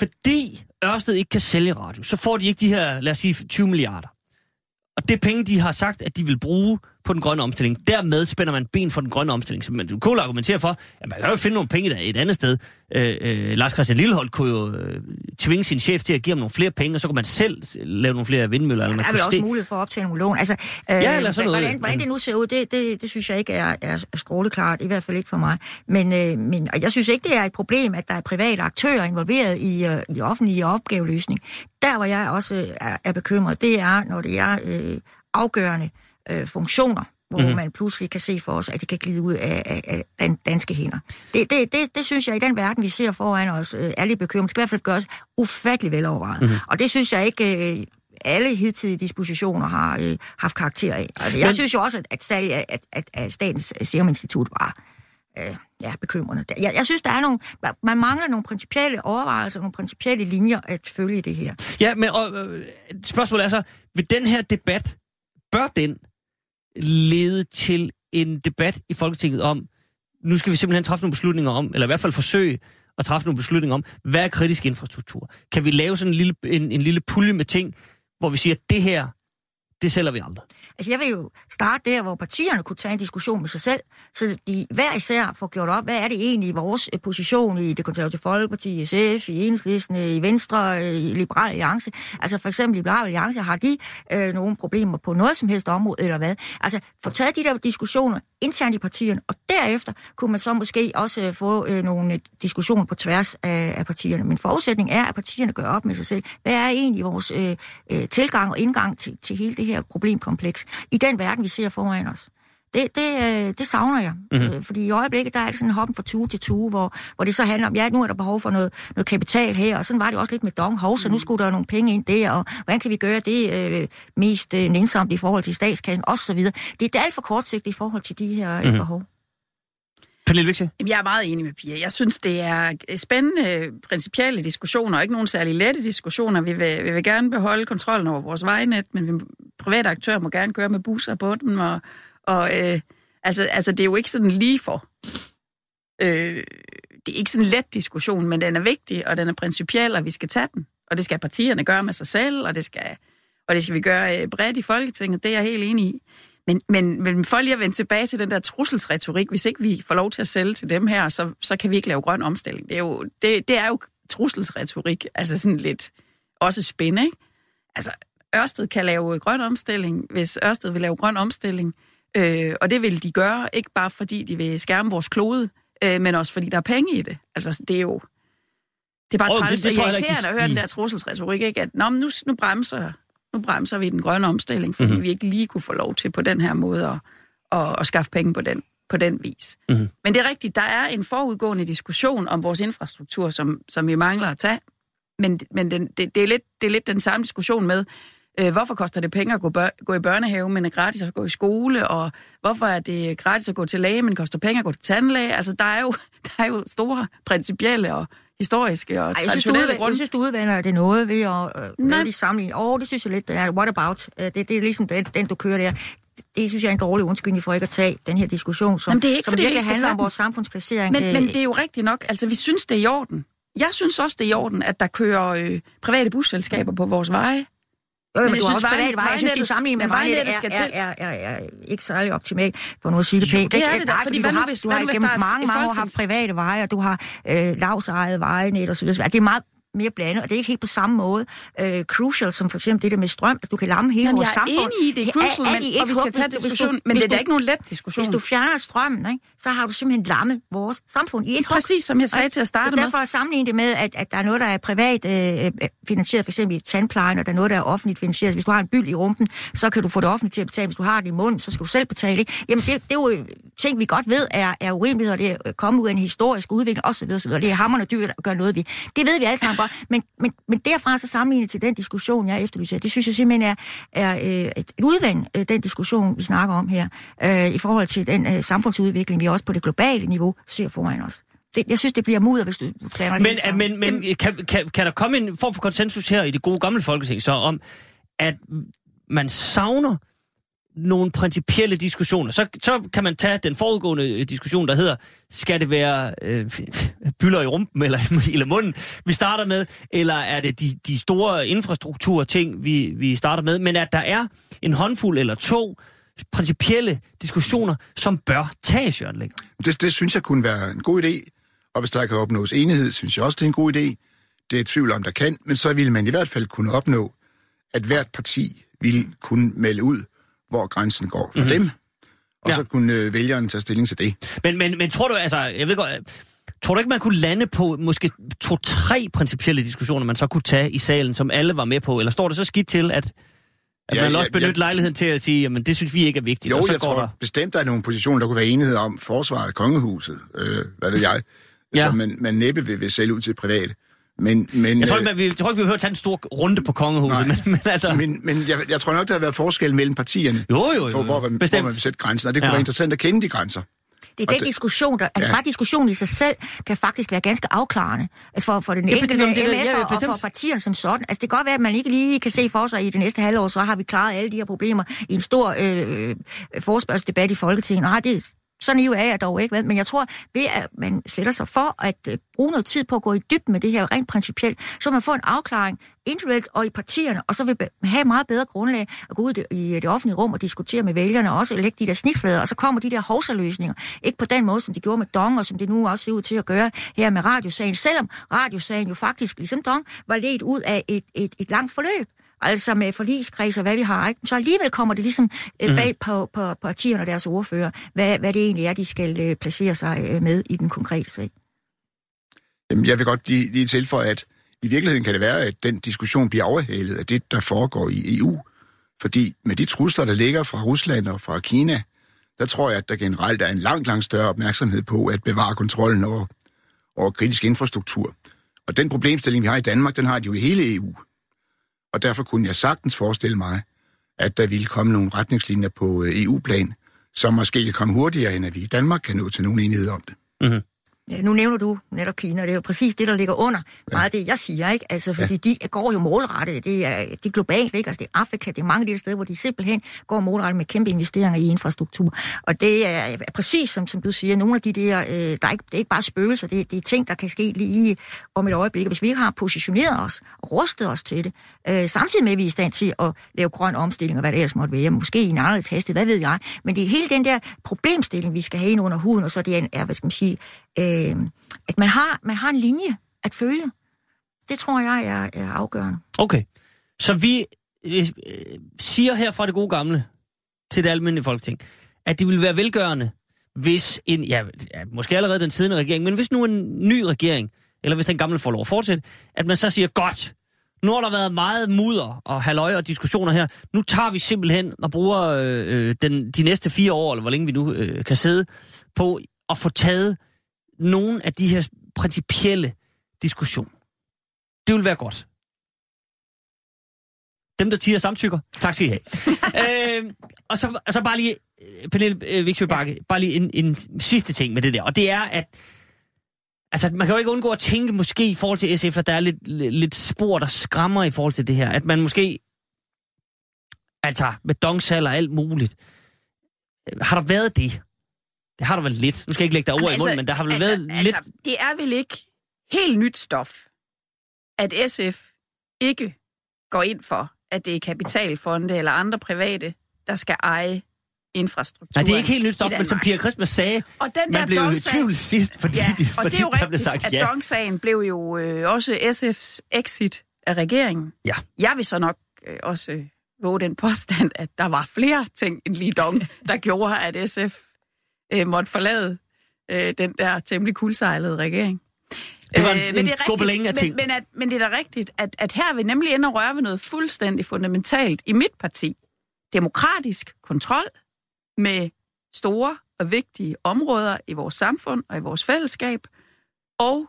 fordi Ørsted ikke kan sælge radio, så får de ikke de her, lad os sige, 20 milliarder. Og det er penge, de har sagt, at de vil bruge på den grønne omstilling. Dermed spænder man ben for den grønne omstilling. Så man du kunne argumentere for, at man kan jo finde nogle penge der et andet sted. Øh, øh, Lars Christian Lillehold kunne jo øh, tvinge sin chef til at give ham nogle flere penge, og så kunne man selv lave nogle flere vindmøller. Eller man der er vel også mulighed for at optage nogle lån. Altså, øh, Ja, eller sådan noget. Hvordan, hvordan det nu ser ud, det, det, det synes jeg ikke er, er stråleklart, i hvert fald ikke for mig. Men, øh, men og jeg synes ikke, det er et problem, at der er private aktører involveret i, øh, i offentlig opgaveløsning. Der, hvor jeg også øh, er, er bekymret, det er, når det er øh, afgørende øh, funktioner, hvor Mhm. mm-hmm. man pludselig kan se for sig, at det kan glide ud af, af, af dan- danske hænder. Det, det, det, det synes jeg, i den verden, vi ser foran os, øh, er lidt bekymret. Det skal i hvert fald gøres ufattelig velovervejet. Mhm. Mm-hmm. Og det synes jeg ikke... Øh, alle hidtidige dispositioner har øh, haft karakter af. Altså, jeg Men- synes jo også, at, at salg af, at, at, at Statens Serum Institut var øh, ja, bekymrende. Jeg, jeg synes, der er nogle, man mangler nogle principielle overvejelser, nogle principielle linjer at følge i det her. Ja, men og, øh, spørgsmålet er så, vil den her debat, bør den lede til en debat i Folketinget om, nu skal vi simpelthen træffe nogle beslutninger om, eller i hvert fald forsøge at træffe nogle beslutninger om, hvad er kritisk infrastruktur? Kan vi lave sådan en lille, en, en lille pulje med ting, hvor vi siger, at det her, det sælger vi aldrig. Altså, jeg vil jo starte der, hvor partierne kunne tage en diskussion med sig selv, så de hver især får gjort op, hvad er det egentlig i vores øh, position i det konservative folkeparti, i SF, i Enhedslisten, øh, i Venstre, øh, i Liberal Alliance. Altså, for eksempel Liberal Alliance, har de øh, nogle problemer på noget som helst område, eller hvad? Altså, få taget de der diskussioner internt i partierne, og derefter kunne man så måske også øh, få øh, nogle diskussioner på tværs af, af partierne. Men forudsætningen er, at partierne gør op med sig selv. Hvad er egentlig vores øh, øh, tilgang og indgang til, til hele det her problemkompleks i den verden, vi ser foran os? Det, det, øh, det savner jeg. Mhm. Mm-hmm. Fordi i øjeblikket, der er det sådan en hoppen fra tue til tue, hvor, hvor det så handler om, ja, nu er der behov for noget, noget kapital her, og sådan var det også lidt med Dong Hov, så nu skulle der nogle penge ind der, og hvordan kan vi gøre det øh, mest øh, nænsomt i forhold til statskassen, osv. Det er alt for kortsigtet i forhold til de her mm-hmm. behov. Pernille Jeg er meget enig med Pia. Jeg synes, det er spændende principielle diskussioner, og ikke nogen særlig lette diskussioner. Vi vil, vi vil gerne beholde kontrollen over vores vejnet, men vi, private aktører må gerne køre med busser på dem, og, og øh, altså, altså, det er jo ikke sådan lige for. Øh, det er ikke sådan en let diskussion, men den er vigtig, og den er principiel, og vi skal tage den. Og det skal partierne gøre med sig selv, og det skal, og det skal vi gøre øh, bredt i Folketinget, det er jeg helt enig i. Men, men, men for lige at vende tilbage til den der trusselsretorik, hvis ikke vi får lov til at sælge til dem her, så, så kan vi ikke lave grøn omstilling. Det er jo, det, det er jo trusselsretorik, altså sådan lidt også spændende, ikke? Altså, Ørsted kan lave grøn omstilling, hvis Ørsted vil lave grøn omstilling, øh, og det vil de gøre, ikke bare fordi de vil skærme vores klode, øh, men også fordi der er penge i det. Altså, det er jo... Det er bare træls og irriterende de- at høre den de- der trusselsretorik, ikke? At Nå, men nu, nu bremser nu bremser vi den grønne omstilling, fordi Mhm. mm-hmm. vi ikke lige kunne få lov til på den her måde at, at, at skaffe penge på den, på den vis. Mhm. Mm-hmm. Men det er rigtigt, der er en forudgående diskussion om vores infrastruktur, som, som vi mangler at tage. Men, men den, det, det, er lidt, det er lidt den samme diskussion med, øh, hvorfor koster det penge at gå, bør, gå i børnehave, men er gratis at gå i skole, og hvorfor er det gratis at gå til læge, men koster penge at gå til tandlæge. Altså, der er jo, der er jo store principielle og historiske og Ej, traditionelle udvander, jeg grunde. synes, du udvander det noget ved at øh, lave de sammenligning. Åh, oh, det synes jeg lidt, det er what about? Øh, Det, det er ligesom den, den, du kører der. Det, det synes jeg er en dårlig undskyldning for ikke at tage den her diskussion, som, Jamen, det er ikke, som fordi virkelig handler om vores samfundsplacering. Men, Øh, men det er jo rigtigt nok. Altså, vi synes, det er i orden. Jeg synes også, det er i orden, at der kører øh, private busselskaber på vores veje. Jo, men, Men du har også private vejen- veje. Jeg synes, vejnettet- sammenligning med vejnettet er, er, er, er, er, ikke særlig optimalt, for nu at sige det pænt. det er det da, fordi du har, hvis- du har er mange, mange år haft private veje, og du har øh, lavsejet veje, og så videre. Altså, det er meget mere blandet, og det er ikke helt på samme måde øh, crucial, som for eksempel det der med strøm. Altså, du kan lamme hele Jamen, vores jeg er samfund. enig i, det er crucial, Er- er men, ikke og vi skal tage diskussionen. Men det er da ikke nogen let diskussion. Hvis du fjerner strømmen, ikke, så har du simpelthen lammet vores samfund i et hug. Præcis som jeg sagde Ikke? til at starte så med. derfor at sammenligne det med, at, at der er noget, der er privat øh, øh, finansieret, for eksempel i tandplejen, og der er noget, der er offentligt finansieret. Hvis du har en byld i rumpen, så kan du få det offentligt til at betale. Hvis du har det i munden, så skal du selv betale det. Jamen, det, det er jo ting, vi godt ved er, er urimeligheder, det er kommet ud af en historisk udvikling osv. osv. Det er hammerende dyrt at gøre noget ved. Det ved vi alle sammen bare, men, men, men derfra så sammenlignet til den diskussion, jeg efterlyser, det synes jeg simpelthen er, er øh, et udvand, øh, den diskussion, vi snakker om her, øh, i forhold til den øh, samfundsudvikling, vi også på det globale niveau ser foran os. Det, jeg synes, det bliver mudder, hvis du blander det Men, sammen. men, men kan, kan, kan der komme en form for konsensus her i det gode gamle folketing, så om, at man savner nogle principielle diskussioner. Så, så kan man tage den forudgående øh, diskussion, der hedder, skal det være øh, byller i rumpen eller, eller munden, vi starter med, eller er det de, de store infrastrukturting, vi, vi starter med, men at der er en håndfuld eller to principielle diskussioner, som bør tages, Jørgen Lækker. Det, det synes jeg kunne være en god idé, og hvis der kan opnås enighed, synes jeg også, det er en god idé. Det er et tvivl om, der kan, men så ville man i hvert fald kunne opnå, at hvert parti ville kunne melde ud, hvor grænsen går for mm-hmm. dem, og Ja. så kunne øh, vælgeren tage stilling til det. Men, men, men tror du, altså, jeg ved godt, øh, tror du ikke, man kunne lande på måske to-tre principielle diskussioner, man så kunne tage i salen, som alle var med på? Eller står det så skidt til, at, at ja, man ja, også benytte ja. lejligheden til at sige, jamen det synes vi ikke er vigtigt, Jo, og så jeg går tror der... bestemt, der er nogle positioner, der kunne være enighed om forsvaret, kongehuset, øh, hvad ved jeg, Ja. ja. som man, man næppe vil, vil sælge ud til private. Men, men, Jeg tror øh, ikke, man, vi, jeg tror ikke, vi behøver tage en stor runde på kongehuset, men, Nej. men altså... men, men jeg, jeg tror nok, der har været forskel mellem partierne, Jo, jo, jo, for hvor, man, hvor bestemt. man vil sætte grænsen, og det kunne Ja. være interessant at kende de grænser. Det er Og den det- diskussion, der, altså Ja. bare diskussionen i sig selv, kan faktisk være ganske afklarende for, for den Ja, enkelte det er- MF'er ja, og for bestemt. partierne som sådan. Altså det kan godt være, at man ikke lige kan se for sig i det næste halvår, så har vi klaret alle de her problemer i en stor øh, forespørgselsdebat i Folketinget. Nej, det så jo er jeg dog ikke, vel? men jeg tror, ved at man sætter sig for at øh, bruge noget tid på at gå i dybden med det her rent principielt, så man får en afklaring individuelt og i partierne, og så vil have meget bedre grundlag at gå ud i det, i øh, det offentlige rum og diskutere med vælgerne, og også lægge de der snitflader, og så kommer de der hovsaløsninger. Ikke på den måde, som de gjorde med Dong, og som det nu også ser ud til at gøre her med radiosagen, selvom radiosagen jo faktisk, ligesom Dong, var ledt ud af et, et, et langt forløb altså med forligskreds og hvad vi har, ikke? så alligevel kommer det ligesom øh, bag på, på, på partierne og deres ordfører, hvad, hvad det egentlig er, de skal øh, placere sig øh, med i den konkrete sag. Jamen, jeg vil godt lige, lige tilføje, at i virkeligheden kan det være, at den diskussion bliver overhalet af det, der foregår i EU. Fordi med de trusler, der ligger fra Rusland og fra Kina, der tror jeg, at der generelt er en langt, langt større opmærksomhed på at bevare kontrollen over, over kritisk infrastruktur. Og den problemstilling, vi har i Danmark, den har de jo i hele EU. Og derfor kunne jeg sagtens forestille mig, at der ville komme nogle retningslinjer på øh, EU-plan, som måske kan komme hurtigere, end at vi i Danmark kan nå til nogen enighed om det. Ja, nu nævner du netop Kina, det er jo præcis det, der ligger under meget af det, jeg siger, ikke? Altså, fordi ja. de går jo målrettet, det er, det er globalt, ikke? Altså, det er Afrika, det er mange af de steder, hvor de simpelthen går målrettet med kæmpe investeringer i infrastruktur. Og det er, er præcis, som, som du siger, nogle af de der, øh, der er ikke, det er ikke bare spøgelser, det, det er ting, der kan ske lige om et øjeblik. Og hvis vi ikke har positioneret os og rustet os til det, øh, samtidig med, at vi er i stand til at lave grøn omstilling og hvad det ellers måtte være, måske i en anderledes hastighed, hvad ved jeg. Men det er hele den der problemstilling, vi skal have ind under huden, og så det er, en, er hvad skal man sige, øh, Øh, at man har, man har en linje at følge. Det tror jeg er, er afgørende. Okay. Så vi øh, siger her fra det gode gamle til det almindelige folketing, at det ville være velgørende, hvis en, ja, ja, måske allerede den siddende regering, men hvis nu en ny regering, eller hvis den gamle får lov at fortsætte, at man så siger, godt, nu har der været meget mudder og halvøje og diskussioner her. Nu tager vi simpelthen og bruger øh, øh, den, de næste fire år, eller hvor længe vi nu øh, kan sidde, på at få taget nogle af de her principielle diskussioner. Det vil være godt. Dem, der tiger samtykker, tak skal I have. øh, og så, og så bare lige, øh, Pernille øh, Viksø Bakke, ja. bare lige en, en sidste ting med det der, og det er, at altså, man kan jo ikke undgå at tænke måske i forhold til SF, at der er lidt, lidt, lidt spor, der skræmmer i forhold til det her. At man måske, altså med dongsal og alt muligt, øh, har der været det? Det har der vel lidt. Nu skal jeg ikke lægge dig ord i munden, men der har vel altså, været altså, lidt... Det er vel ikke helt nyt stof, at SF ikke går ind for, at det er kapitalfonde eller andre private, der skal eje infrastruktur. Nej, det er ikke helt nyt stof, men som. Pia Christmas sagde, Og den man der blev jo i tvivl sidst, fordi, Ja, og fordi det er jo der blev rigtigt, sagt at ja. Dong-sagen blev jo øh, også SF's exit af regeringen. Ja. Jeg vil så nok øh, også våge den påstand, at der var flere ting end lige Dong, der gjorde, at SF øh, måtte forlade øh, den der temmelig kuldsejlede regering. Det var en- Øh, en men det er af rigtigt, ting. Men, men, at, men det er da rigtigt, at, at her er vi nemlig inde og røre ved noget fuldstændig fundamentalt i mit parti. Demokratisk kontrol med store og vigtige områder i vores samfund og i vores fællesskab, og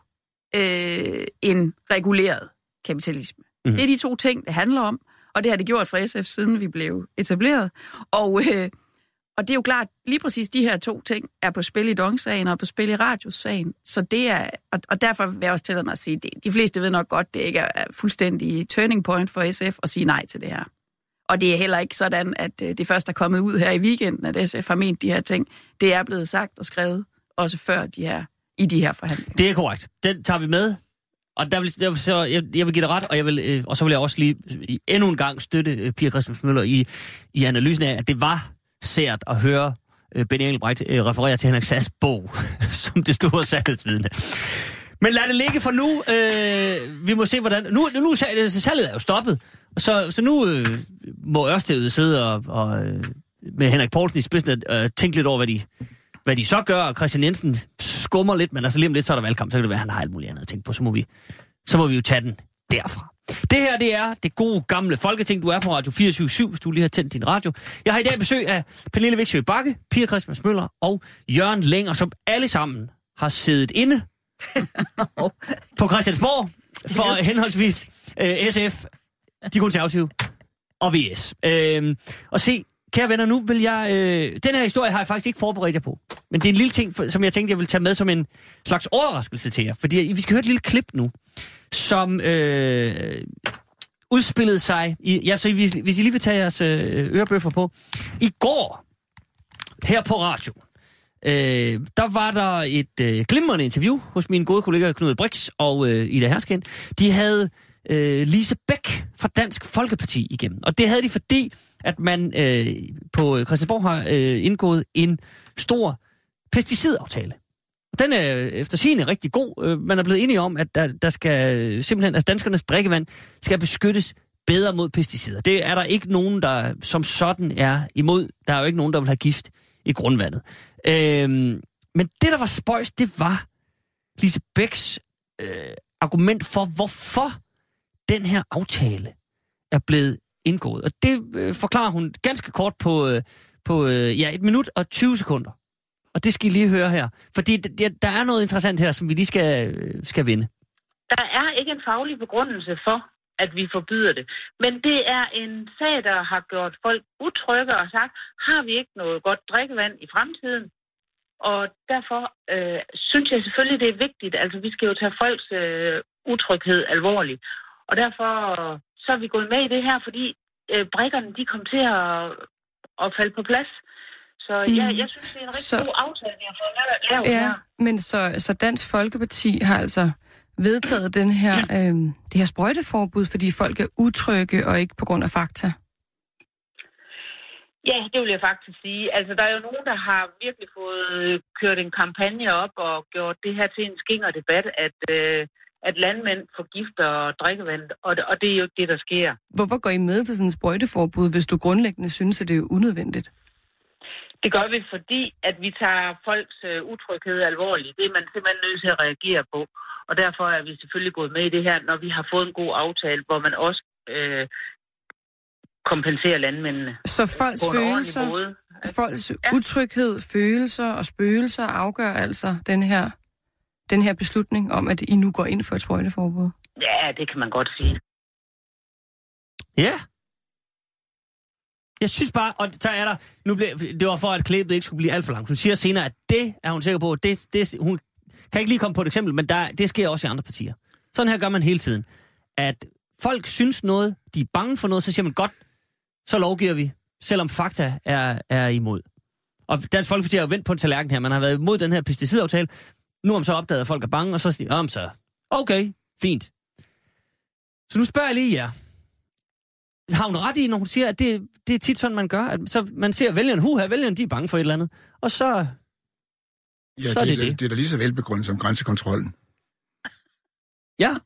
øh, en reguleret kapitalisme. Mhm. Mm. Det er de to ting, det handler om, og det har det gjort for SF, siden vi blev etableret. Og, øh, og det er jo klart, lige præcis de her to ting er på spil i Dong-sagen og på spil i Radius-sagen. Så det er, og, og derfor vil jeg også tillade mig at sige, det, de fleste ved nok godt, det ikke er fuldstændig turning point for SF at sige nej til det her. Og det er heller ikke sådan, at øh, det først er kommet ud her i weekenden, at SF har ment de her ting. Det er blevet sagt og skrevet, også før de her, i de her forhandlinger. Det er korrekt. Den tager vi med. Og der vil, der vil så, jeg, jeg vil give dig ret, og, jeg vil, øh, og så vil jeg også lige øh, endnu en gang støtte øh, Pia Christensen Møller i, i analysen af, at det var sært at høre øh, Benny Engelbrecht øh, referere til Henrik Sass bog, som det store sandhedsvidne. Men lad det ligge for nu. Øh, vi må se, hvordan... Nu, nu er salget- salget er jo stoppet, så, så nu øh, må Ørsted sidde og, og øh, med Henrik Poulsen i spidsen øh, tænke lidt over, hvad de, hvad de så gør, og Christian Jensen skummer lidt, men altså lige om lidt, så er der valgkamp, så kan det være, at han har alt muligt andet at tænke på, så må vi, så må vi jo tage den derfra. Det her, det er det gode gamle Folketing. Du er på Radio 24 hvis du lige har tændt din radio. Jeg har i dag besøg af Pernille Viksø Bakke, Pia Christmas Møller og Jørgen Længer, som alle sammen har siddet inde på Christiansborg for henholdsvis øh, SF, de konservative og VS. Øh, og se, kære venner, nu vil jeg... Øh, den her historie har jeg faktisk ikke forberedt jer på. Men det er en lille ting, for- som jeg tænkte, jeg vil tage med som en slags overraskelse til jer. Fordi vi skal høre et lille klip nu, som øh, udspillede sig... I, ja, så hvis, hvis I lige vil tage jeres øh, ørebøffer på. I går, her på radio, øh, der var der et øh, glimrende interview hos mine gode kollegaer Knud Brix og øh, Ida Hersken. De havde øh, Lise Bæk fra Dansk Folkeparti igennem. Og det havde de, fordi at man øh, på Christiansborg har øh, indgået en stor pesticidaftale. Den er efter sigende rigtig god. Øh, man er blevet enige om, at der, der skal øh, simpelthen, altså danskernes drikkevand skal beskyttes bedre mod pesticider. Det er der ikke nogen, der som sådan er imod. Der er jo ikke nogen, der vil have gift i grundvandet. Øhm, men det, der var spøjs, det var Lise Bæks øh, argument for, hvorfor den her aftale er blevet indgået. Og det øh, forklarer hun ganske kort på, øh, på øh, ja, et minut og 20 sekunder. Og det skal I lige høre her. Fordi d- der, der er noget interessant her, som vi lige skal, øh, skal vinde. Der er ikke en faglig begrundelse for, at vi forbyder det. Men det er en sag, der har gjort folk utrygge og sagt, har vi ikke noget godt drikkevand i fremtiden? Og derfor øh, synes jeg selvfølgelig, det er vigtigt. Altså, vi skal jo tage folks øh, utryghed alvorligt. Og derfor så er vi gået med i det her, fordi øh, brikkerne, de kom til at, at falde på plads. Så mm. ja, jeg synes, det er en rigtig Så- god aftale, vi har fået lavet- Ja, her. men så, så Dansk Folkeparti har altså vedtaget den her, øh, det her sprøjteforbud, fordi folk er utrygge og ikke på grund af fakta. Ja, det vil jeg faktisk sige. Altså, der er jo nogen, der har virkelig fået kørt en kampagne op og gjort det her til en skinger debat, at, øh, at landmænd forgifter drikkevand, og, det- og det er jo ikke det, der sker. Hvorfor går I med til sådan en sprøjteforbud, hvis du grundlæggende synes, at det er unødvendigt? Det gør vi, fordi at vi tager folks øh, utryghed alvorligt. Det er man simpelthen nødt til at reagere på. Og derfor er vi selvfølgelig gået med i det her, når vi har fået en god aftale, hvor man også øh, kompenserer landmændene. Så folks følelser, måde. folks Ja. utryghed, følelser og spøgelser afgør altså den her, den her beslutning om, at I nu går ind for et sprøjteforbud. Ja, det kan man godt sige. Ja. Jeg synes bare, og så er der, nu blev, det var for, at klippet ikke skulle blive alt for langt. Hun siger senere, at det er hun sikker på, det, det, hun kan ikke lige komme på et eksempel, men der, det sker også i andre partier. Sådan her gør man hele tiden. At folk synes noget, de er bange for noget, så siger man godt, så lovgiver vi, selvom fakta er, er imod. Og Dansk Folkeparti har jo vendt på en tallerken her. Man har været imod den her pesticidaftale. Nu har man så opdaget, at folk er bange, og så siger de, så okay, fint. Så nu spørger jeg lige jer. Har hun ret i, når hun siger, at det, det er tit sådan, man gør? At så man ser vælgerne, huha, vælgerne, de er bange for et eller andet. Og så, Ja, Så er det, det er, det. det er da lige så velbegrundet som grænsekontrollen. ja.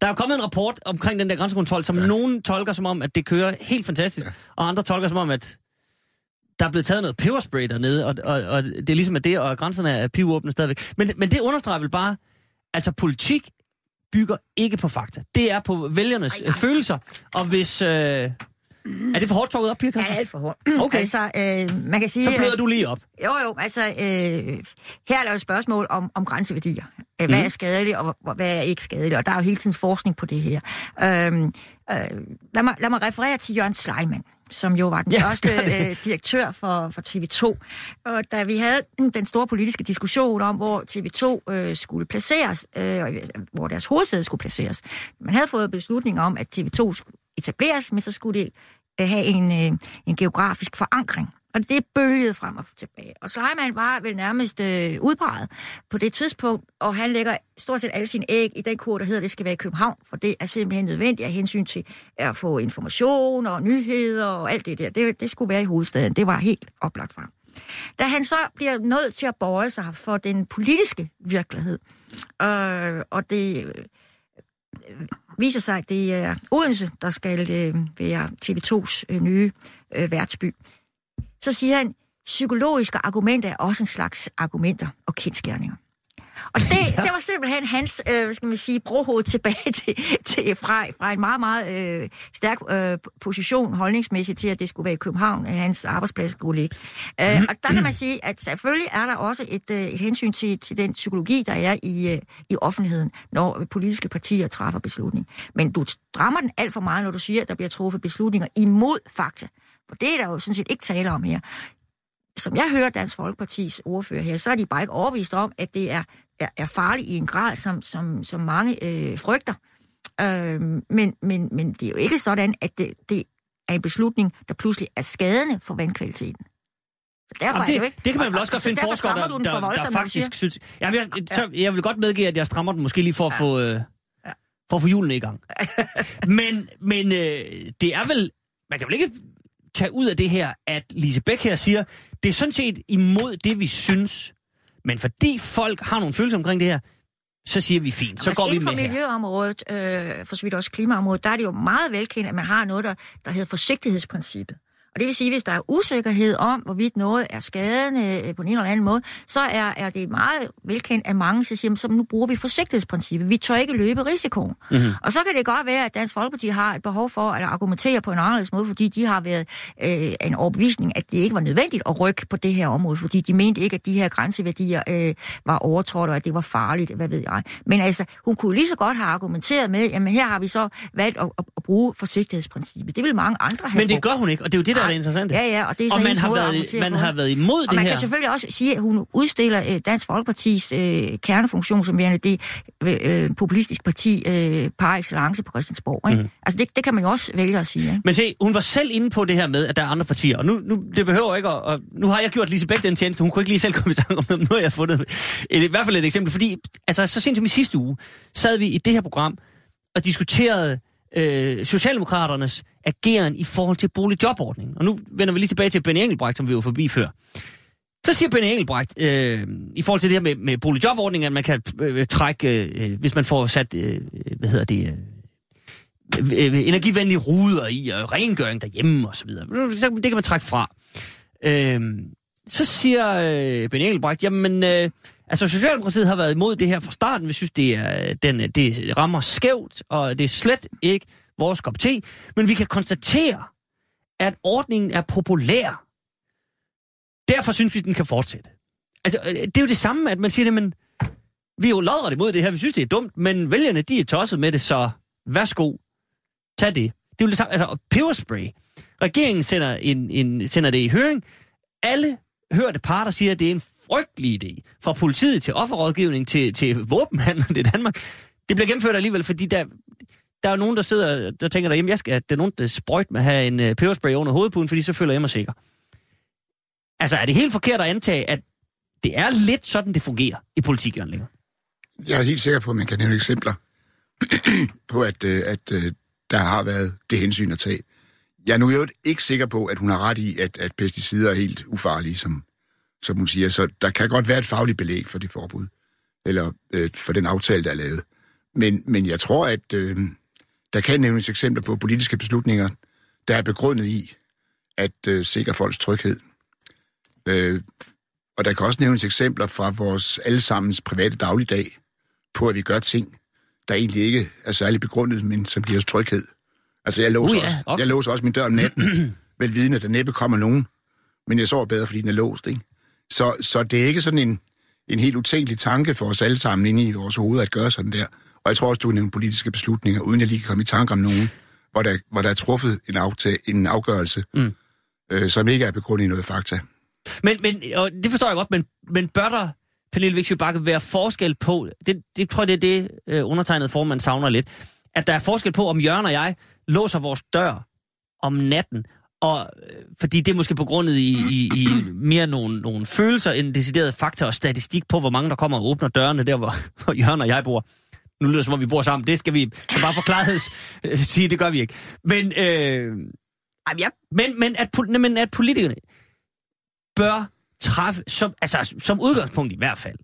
Der er kommet en rapport omkring den der grænsekontrol, som ja. nogen tolker som om, at det kører helt fantastisk, ja. og andre tolker som om, at der er blevet taget noget peberspray dernede, og, og, og det er ligesom at det, og grænserne er pivåbne stadigvæk. Men, men det understreger vel bare, altså politik bygger ikke på fakta. Det er på vælgernes ej, ej. følelser, og hvis, øh, Er det for hårdt trukket op, Pia Ja, alt for hårdt. Okay. Altså, øh, man kan sige... Så bløder at- du lige op. Jo, jo, altså, øh, her er der jo et spørgsmål om, om grænseværdier. Øh, Hvad Mhm. er skadeligt, og hvad er ikke skadeligt? Og der er jo hele tiden forskning på det her. Øhm, øh, lad, mig, lad mig referere til Jørgen Sleiman, som jo var den Ja, første øh, direktør for, for TV2. Og da vi havde den store politiske diskussion om, hvor TV2 øh, skulle placeres, øh, hvor deres hovedsæde skulle placeres. Man havde fået beslutning om, at TV2 skulle etableres, men så skulle det øh, have en, øh, en geografisk forankring. Og det bølgede frem og tilbage. Og Sleiman var vel nærmest øh, udpeget på det tidspunkt, og han lægger stort set alle sine æg i den kur, der hedder, at det skal være i København, for det er simpelthen nødvendigt af hensyn til at få information og nyheder og alt det der. Det, det skulle være i hovedstaden. Det var helt oplagt fra. Da han så bliver nødt til at bøje sig for den politiske virkelighed, øh, og det øh, viser sig, at det er Odense, der skal øh, være TV2's øh, nye øh, værtsby, så siger han, psykologiske argumenter er også en slags argumenter og kendskærninger. Og det, det var simpelthen hans, øh, skal man sige, brohoved tilbage til, til fra, fra en meget, meget øh, stærk øh, position holdningsmæssigt til, at det skulle være i København, at hans arbejdsplads skulle ligge. Øh, og der kan man sige, at selvfølgelig er der også et, øh, et hensyn til, til den psykologi, der er i, øh, i offentligheden, når politiske partier træffer beslutning. Men du strammer den alt for meget, når du siger, at der bliver truffet beslutninger imod fakta. For det er der jo sådan set ikke tale om her som jeg hører Dansk Folkepartis ordfører her, så er de bare ikke overvist om, at det er, er, er farligt i en grad, som, som, som mange øh, frygter. Øh, men, men, men det er jo ikke sådan, at det, det er en beslutning, der pludselig er skadende for vandkvaliteten. Så derfor Jamen, er det, jo det, ikke. det kan man vel også og- godt finde forskere, der, der, der faktisk synes... Jamen, jeg, så, jeg vil godt medgive, at jeg strammer den måske lige for at, få, øh, for at få julen i gang. men men øh, det er vel... Man kan vel ikke tage ud af det her, at Lise Bæk her siger, det er sådan set imod det, vi synes. Men fordi folk har nogle følelser omkring det her, så siger vi fint, så Altså, går vi med for her. miljøområdet, øh, for så vidt også klimaområdet, der er det jo meget velkendt, at man har noget, der, der hedder forsigtighedsprincippet. Og det vil sige, hvis der er usikkerhed om, hvorvidt noget er skadende øh, på en eller anden måde, så er, er det meget velkendt, at mange så siger, "Jamen, så nu bruger vi forsigtighedsprincippet. Vi tør ikke løbe risikoen. Mm-hmm. Og så kan det godt være, at Dansk Folkeparti har et behov for at argumentere på en anderledes måde, fordi de har været øh, en overbevisning, at det ikke var nødvendigt at rykke på det her område, fordi de mente ikke, at de her grænseværdier øh, var overtrådt, og at det var farligt, hvad ved jeg. Men altså, hun kunne lige så godt have argumenteret med, jamen her har vi så valgt at, at, at bruge forsigtighedsprincippet. Det vil mange andre have Men det gør hun ikke, og det er jo det, der er det interessante. Ja, ja, og det er så og man har, været, man har været imod Og det man her. kan selvfølgelig også sige, at hun udstiller øh, Dansk Folkepartis øh, kernefunktion som værende det øh, populistisk parti øh, par excellence på Christiansborg. Ikke? Mhm. Mm-hmm. Altså det, det kan man jo også vælge at sige. Ikke? Men se, hun var selv inde på det her med, at der er andre partier. Og nu, nu det behøver ikke at, og nu har jeg gjort Lise Bæk den tjeneste. Hun kunne ikke lige selv komme i tanke om, nu har jeg fundet et, i hvert fald et eksempel. Fordi, altså, så sent som i sidste uge, sad vi i det her program og diskuterede øh, Socialdemokraternes ageren i forhold til boligjobordningen. Og nu vender vi lige tilbage til Benny Engelbrecht, som vi var forbi før. Så siger Benny Engelbrecht, øh, i forhold til det her med, med boligjobordningen, at man kan øh, trække, øh, øh hvis man får sat, øh, øh hvad hedder det, øh, øh, øh, energivenlige ruder i, og rengøring derhjemme og så videre. Det kan man trække fra. Øh, så siger øh, Ben Engelbrecht, jamen, øh, altså Socialdemokratiet har været imod det her fra starten. Vi synes, det, er, øh, den, øh, det rammer skævt, og det er slet ikke vores kop te. Men vi kan konstatere, at ordningen er populær. Derfor synes vi, den kan fortsætte. Altså, øh, det er jo det samme, at man siger, men vi er jo lodret imod det her, vi synes, det er dumt, men vælgerne, de er tosset med det, så værsgo, tag det. Det er jo det samme, altså peberspray. Regeringen sender, en, en, sender det i høring. Alle hørte parter siger, at det er en frygtelig idé. Fra politiet til offerrådgivning til, til våbenhandel i Danmark. Det bliver gennemført alligevel, fordi der, der er nogen, der sidder der tænker derhjemme, jeg skal, at der er nogen, der sprøjt med at have en uh, peberspray under hovedpuden, fordi så føler jeg mig sikker. Altså, er det helt forkert at antage, at det er lidt sådan, det fungerer i politik, Jørgen Linger? Jeg er helt sikker på, at man kan nævne eksempler på, at, øh, at øh, der har været det hensyn at tage. Jeg er nu jo ikke sikker på, at hun har ret i, at, at pesticider er helt ufarlige, som, som hun siger. Så der kan godt være et fagligt belæg for det forbud, eller øh, for den aftale, der er lavet. Men, men jeg tror, at øh, der kan nævnes eksempler på politiske beslutninger, der er begrundet i at øh, sikre folks tryghed. Øh, og der kan også nævnes eksempler fra vores allesammens private dagligdag på, at vi gør ting, der egentlig ikke er særlig begrundet, men som giver os tryghed. Altså, jeg låser, Uh, ja, også, jeg låser også min dør om natten, velvidende, at der næppe kommer nogen. Men jeg sover bedre, fordi den er låst, ikke? Så, så det er ikke sådan en, en helt utænkelig tanke for os alle sammen inde i vores hoved at gøre sådan der. Og jeg tror også, du kan nævne politiske beslutninger, uden jeg lige kan komme i tanke om nogen, hvor der, hvor der er truffet en, aftag, en afgørelse, mm. øh, som ikke er begrundet i noget fakta. Men, men og det forstår jeg godt, men, men bør der, Pernille Vigsø Bakke, være forskel på, det, det tror jeg, det er det, øh, undertegnet formand savner lidt, at der er forskel på, om Jørgen og jeg låser vores dør om natten, og, øh, fordi det er måske begrundet i, i, i mere nogle, nogle følelser end decideret fakta og statistik på, hvor mange der kommer og åbner dørene der, hvor, hvor Jørgen og jeg bor. Nu lyder det, som om vi bor sammen. Det skal vi så bare for klarheds øh, sige, det gør vi ikke. Men, øh, jeg, men, men, at, men at politikerne bør træffe, som, altså som udgangspunkt i hvert fald,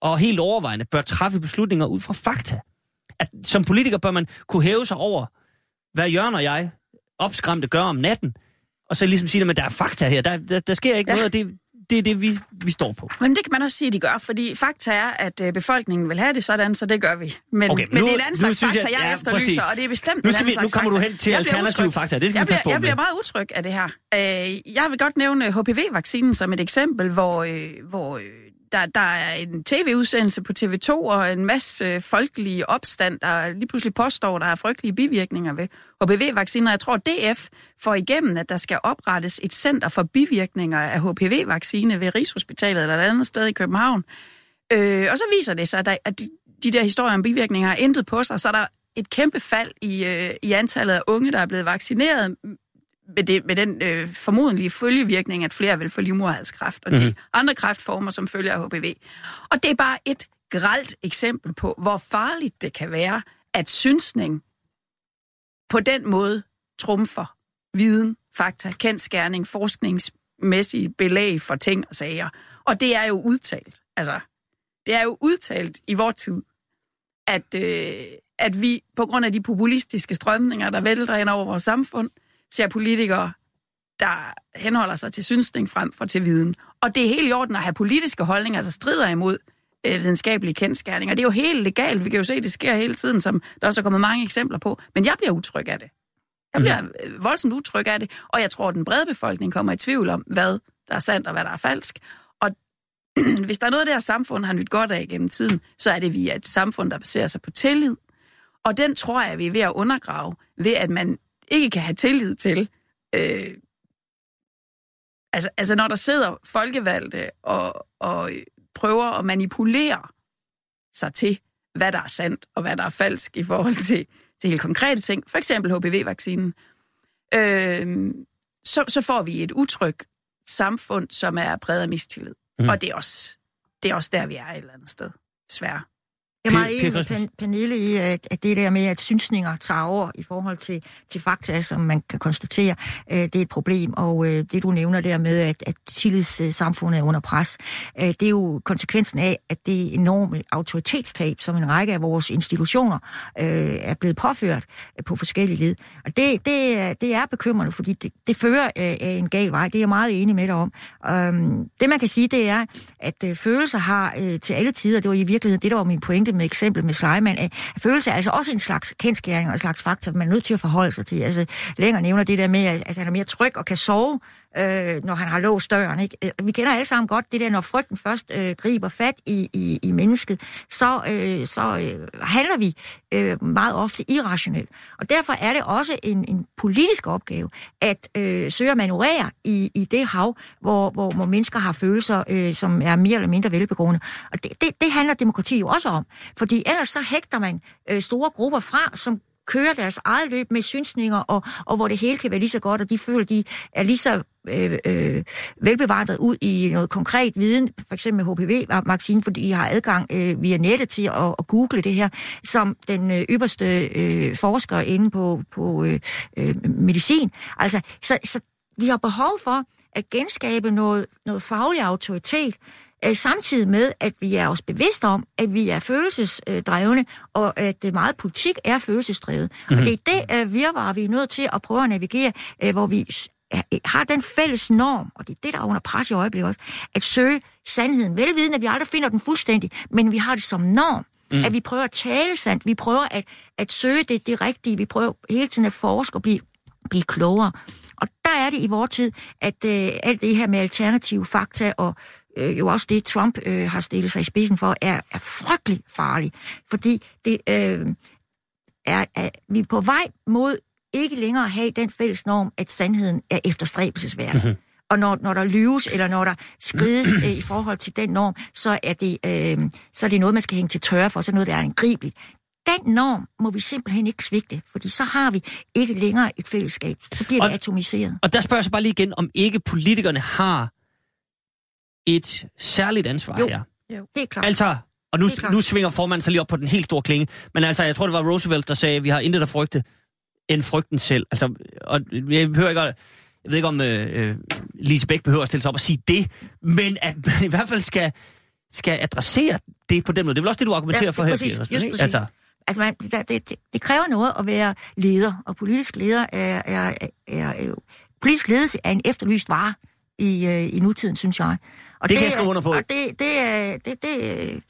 og helt overvejende, bør træffe beslutninger ud fra fakta. At som politiker bør man kunne hæve sig over, hvad Jørgen og jeg opskræmte gør om natten, og så ligesom sige, at der er fakta her, der, der, der sker ikke Ja. noget, og det, det er det, vi, vi står på. men det kan man også sige, at de gør, fordi fakta er, at øh, befolkningen vil have det sådan, så det gør vi. Men, Okay, men nu- det er en anden slags synes jeg- fakta, jeg, ja, efterlyser, præcis. og det er bestemt Nu en skal anden vi- nu kommer du fakta. hen til Jeg bliver alternative fakta, det skal vi jeg bliver, passe på Jeg med. bliver meget utryg af det her. Øh, jeg vil godt nævne HPV-vaccinen som et eksempel, hvor, øh, hvor øh, der, der er en tv-udsendelse på TV2 og en masse folkelige opstand, der lige pludselig påstår, der er frygtelige bivirkninger ved HPV-vacciner. Jeg tror, DF får igennem, at der skal oprettes et center for bivirkninger af HPV-vaccine ved Rigshospitalet eller et andet sted i København. Øh, og så viser det sig, at, der, at de, de der historier om bivirkninger har intet på sig, så er der et kæmpe fald i, øh, i antallet af unge, der er blevet vaccineret med, det, med den øh, formodentlige følgevirkning, at flere vil få livmoderhalskræft og mm-hmm. de andre kræftformer, som følger af HPV. Og det er bare et gralt eksempel på, hvor farligt det kan være, at synsning på den måde trumfer viden, fakta, kendskærning, forskningsmæssige belæg for ting og sager. Og det er jo udtalt. Altså, det er jo udtalt i vores tid, at, øh, at vi på grund af de populistiske strømninger, der vælter ind over vores samfund, ser politikere, der henholder sig til synsning frem for til viden. Og det er helt i orden at have politiske holdninger, der strider imod øh, videnskabelige kendskærninger. Det er jo helt legalt. Vi kan jo se, at det sker hele tiden, som der også er kommet mange eksempler på. Men jeg bliver utryg af det. Jeg bliver øh, voldsomt utryg af det, og jeg tror, at den brede befolkning kommer i tvivl om, hvad der er sandt og hvad der er falsk. Og hvis der er noget, det her samfund har nyt godt af gennem tiden, så er det, vi er et samfund, der baserer sig på tillid. Og den tror jeg, vi er ved at undergrave, ved at man ikke kan have tillid til. Øh, altså, altså, når der sidder folkevalgte og, og prøver at manipulere sig til, hvad der er sandt og hvad der er falsk i forhold til, til helt konkrete ting, for eksempel HPV-vaccinen, øh, så, så får vi et utrygt samfund, som er præget af mistillid. Mm. Og det er, også, det er også der, vi er et eller andet sted, desværre. Jeg er meget enig med Pernille i, at, det der med, at synsninger tager over i forhold til, til fakta, som man kan konstatere, øh, det er et problem. Og øh, det, du nævner der med, at, at tillidssamfundet er under pres, øh, det er jo konsekvensen af, at det enorme autoritetstab, som en række af vores institutioner øh, er blevet påført øh, på forskellige led. Og det, det, er- det er bekymrende, fordi det, det fører øh, af en gal vej. Det er jeg meget enig med dig om. Øhm, det, man kan sige, det er, at øh, følelser har øh, til alle tider, det var i virkeligheden det, der var min pointe med eksemplet med Sleiman, at øh, følelse er altså også en slags kendskæring og en slags faktor, man er nødt til at forholde sig til. Altså, længere nævner det der med, at altså, han er mere tryg og kan sove, øh, når han har låst døren. Ikke? Øh, vi kender alle sammen godt det der, når frygten først øh, griber fat i, i, i mennesket, så, øh, så øh, handler vi øh, meget ofte irrationelt. Og derfor er det også en, en politisk opgave at øh, søge at manøvrere i, i det hav, hvor, hvor, hvor mennesker har følelser, øh, som er mere eller mindre velbegrundet. Og det, det, det handler demokrati jo også om. Fordi ellers så hægter man øh, store grupper fra, som kører deres eget løb med synsninger, og, og hvor det hele kan være lige så godt, og de føler, de er lige så øh, øh, velbevandret ud i noget konkret viden, for eksempel med HPV-vaccinen, fordi de har adgang øh, via nettet til at, at google det her, som den øh, ypperste øh, forsker inde på, på øh, øh, medicin. Altså, så, så vi har behov for at genskabe noget, noget faglig autoritet, samtidig med, at vi er os bevidste om, at vi er følelsesdrevne, og at det meget politik er følelsesdrevet. Mm-hmm. Og det er det øh, virvar, vi er nødt til at prøve at navigere, øh, hvor vi har den fælles norm, og det er det, der er under pres i øjeblikket også, at søge sandheden. Velvidende, at vi aldrig finder den fuldstændig, men vi har det som norm. Mm. At vi prøver at tale sandt, vi prøver at, at søge det, det rigtige, vi prøver hele tiden at forske og blive, blive klogere. Og der er det i vores tid, at øh, alt det her med alternative fakta og øh, jo også det, Trump øh, har stillet sig i spidsen for, er, er frygtelig farligt. Fordi det øh, er, er, vi er på vej mod ikke længere at have den fælles norm, at sandheden er efterstræbelsesværdig. Mm-hmm. Og når, når der lyves, eller når der skrides øh, i forhold til den norm, så er, det, øh, så er det noget, man skal hænge til tørre for, så noget, der er angribeligt. Den norm må vi simpelthen ikke svigte, fordi så har vi ikke længere et fællesskab. Så bliver Og- vi atomiseret. Og der spørger jeg så bare lige igen, om ikke politikerne har et særligt ansvar Jo. her. Det er klart. Altså, og nu, nu svinger formanden sig lige op på den helt store klinge, men altså, jeg tror, det var Roosevelt, der sagde, at vi har intet at frygte end frygten selv. Altså, og jeg behøver ikke jeg ved ikke, om øh, øh, Lise Bæk behøver at stille sig op og sige det, men at man i hvert fald skal, skal adressere det på den måde. Det er vel også det, du argumenterer Ja, for her, præcis, ikke? præcis. Altså, Altså, man, det, det, det, kræver noget at være leder, og politisk leder er, er, er, er jo, politisk ledelse er en efterlyst vare i, øh, i nutiden, synes jeg. Og Det kan jeg skrive under på. Og det, det, det, det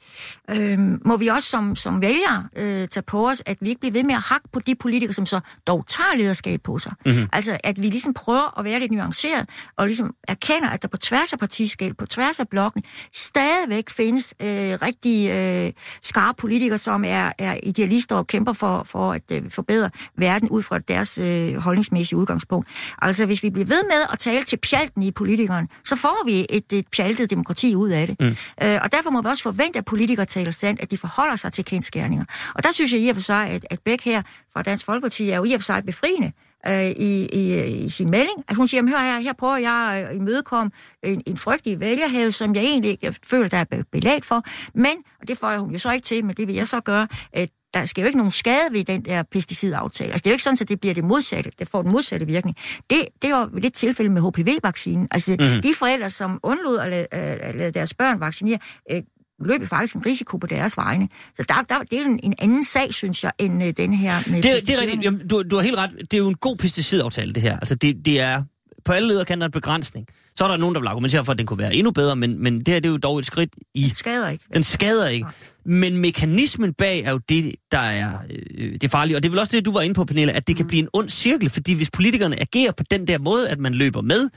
øh, må vi også som, som vælgere øh, tage på os, at vi ikke bliver ved med at hakke på de politikere, som så dog tager lederskab på sig. Mhm. Mm-hmm. Altså, at vi ligesom prøver at være lidt nuanceret, og ligesom erkender, at der på tværs af partiskæld, på tværs af blokken, stadigvæk findes øh, rigtig øh, skarpe politikere, som er, er idealister og kæmper for, for at øh, forbedre verden ud fra deres øh, holdningsmæssige udgangspunkt. Altså, hvis vi bliver ved med at tale til pjalten i politikeren, så får vi et, et pjaltet demokrati ud af det. Mm. Øh, og derfor må vi også forvente, at politikere taler sandt, at de forholder sig til kendskærninger. Og der synes jeg i og for sig, at, at Bæk her fra Dansk Folkeparti er jo i og for sig befriende øh, i, i, i sin melding. At hun siger, "Jamen, hør her, her prøver jeg at imødekomme en, en frygtelig vælgerhæld, som jeg egentlig ikke føler, der er be- belæg for. Men, og det får jeg hun jo så ikke til, men det vil jeg så gøre, at der skal jo ikke nogen skade ved den der pesticidaftale. Altså, det er jo ikke sådan, at det bliver det modsatte. Det får den modsatte virkning. Det, det var jo lidt tilfælde med HPV-vaccinen. Altså, mm-hmm. de forældre, som undlod at lade, at lade deres børn vaccinere, øh, løb faktisk en risiko på deres vegne. Så der, der, det er jo en, en anden sag, synes jeg, end øh, den her med det, det er rigtigt. Jamen, du, du har helt ret. Det er jo en god pedicidaftale, det her. Altså, det, det er på alle lederkanter en begrænsning. Så er der nogen, der vil argumentere for, at den kunne være endnu bedre, men, men det her det er jo dog et skridt i... Det skader ikke. Den skader ikke. Men mekanismen bag er jo det, der er øh, det farlige. Og det er vel også det, du var inde på, Pernille, at det kan blive en ond cirkel, fordi hvis politikerne agerer på den der måde, at man løber med,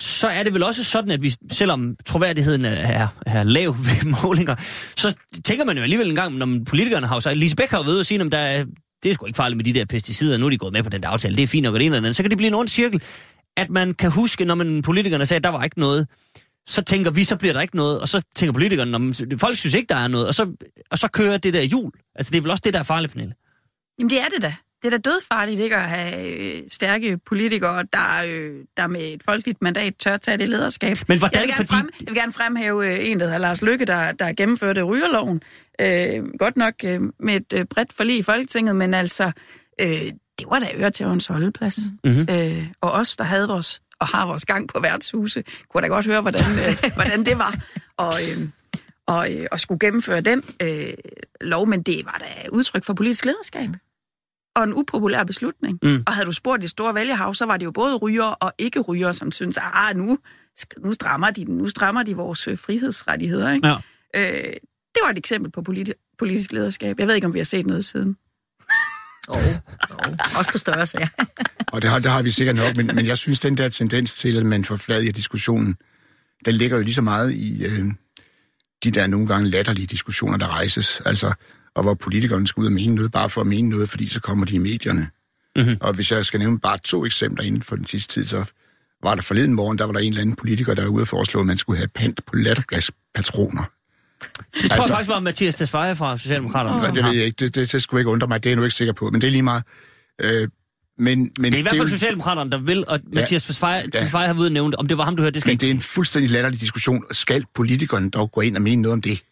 så er det vel også sådan, at vi, selvom troværdigheden er, er, lav ved målinger, så tænker man jo alligevel en gang, når politikerne har jo sagt, Lise Bæk har jo ved at sige, at der er, det er sgu ikke farligt med de der pesticider, nu er de gået med på den der aftale, det er fint nok, og det ene eller andet. Så kan det blive en ond cirkel, at man kan huske, når man, politikerne sagde, at der var ikke noget, så tænker vi, så bliver der ikke noget, og så tænker politikerne, man, folk synes ikke, der er noget, og så, og så kører det der jul. Altså, det er vel også det, der er farligt, Pernille. Jamen det er det da. Det er da dødfarligt ikke at have øh, stærke politikere, der, øh, der med et folkeligt mandat tør tage det lederskab. Men hvordan, jeg vil, fordi- frem, jeg vil gerne fremhæve øh, en, der hedder Lars Lykke, der, der gennemførte rygerloven. Øh, godt nok øh, med et øh, bredt forlig i Folketinget, men altså, øh, det var da øretæverens holdeplads. Mm-hmm. Øh, og os, der havde vores og har vores gang på værtshuse, kunne da godt høre, hvordan, øh, hvordan det var. Og, øh, og, øh, og skulle gennemføre den øh, lov, men det var da udtryk for politisk lederskab. Og en upopulær beslutning. Mm. Og havde du spurgt det store vælgerhav, så var det jo både ryger og ikke ryger, som synes, ah, nu, nu, strammer de, nu strammer de vores øh, frihedsrettigheder. Ikke? Ja. Øh, det var et eksempel på politi- politisk lederskab. Jeg ved ikke, om vi har set noget siden. Oh, oh. Også på størrelse, ja. Og det har, det har vi sikkert nok, men, men jeg synes, den der tendens til, at man forfladiger diskussionen, den ligger jo lige så meget i øh, de der nogle gange latterlige diskussioner, der rejses. Altså, og hvor politikerne skal ud og mene noget, bare for at mene noget, fordi så kommer de i medierne. Mm-hmm. Og hvis jeg skal nævne bare to eksempler inden for den sidste tid, så var der forleden morgen, der var der en eller anden politiker, der var ude og foreslå, at man skulle have pant på lattergaspatroner. Det tror jeg faktisk var Mathias Tesfaye fra Socialdemokraterne. Altså, som det ved jeg ikke, det, det, det skulle ikke undre mig, det er jeg nu ikke sikker på, men det er lige meget. Øh, men, men Det er i hvert fald jo- Socialdemokraterne, der vil, og Ja. Mathias Tesfaye, Ja. Tesfaye har været det. Om det var ham, du hørte, det skal Men ikke. det er en fuldstændig latterlig diskussion. Skal politikerne dog gå ind og mene noget om det?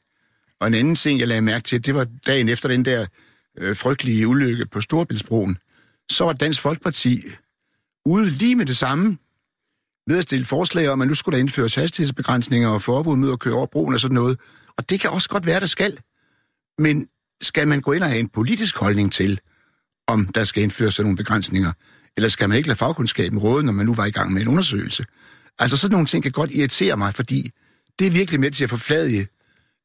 Og en anden ting, jeg lagde mærke til, det var dagen efter den der øh, frygtelige ulykke på Storbæltsbroen. Så var Dansk Folkeparti ude lige med det samme ved at stille forslag om, at nu skulle der indføres hastighedsbegrænsninger og forbud mod at køre over broen og sådan noget. Og det kan også godt være, der skal. Men skal man gå ind og have en politisk holdning til, om der skal indføres sådan nogle begrænsninger? Eller skal man ikke lade fagkundskaben råde, når man nu var i gang med en undersøgelse? Altså sådan nogle ting kan godt irritere mig, fordi det er virkelig med til at forfladige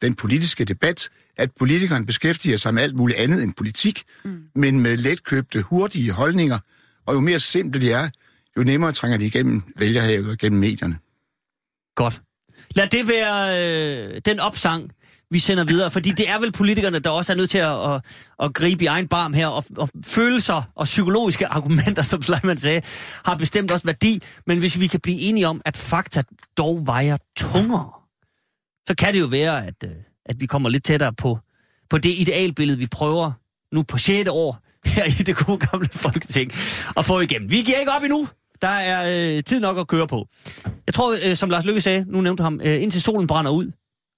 den politiske debat, at politikeren beskæftiger sig med alt muligt andet end politik, mm. men med letkøbte, hurtige holdninger, og jo mere simple de er, jo nemmere trænger de igennem vælgerhavet og gennem medierne. Godt. Lad det være øh, den opsang, vi sender videre, fordi det er vel politikerne, der også er nødt til at, at, at gribe i egen barm her, og, og følelser og psykologiske argumenter, som Sleiman sagde, har bestemt også værdi, men hvis vi kan blive enige om, at fakta dog vejer tungere, så kan det jo være, at, øh, at vi kommer lidt tættere på, på det idealbillede, vi prøver nu på 6. år her i det gode gamle folketing at få igennem. Vi giver ikke op endnu. Der er øh, tid nok at køre på. Jeg tror, øh, som Lars Lykke sagde, nu nævnte ham, øh, indtil solen brænder ud,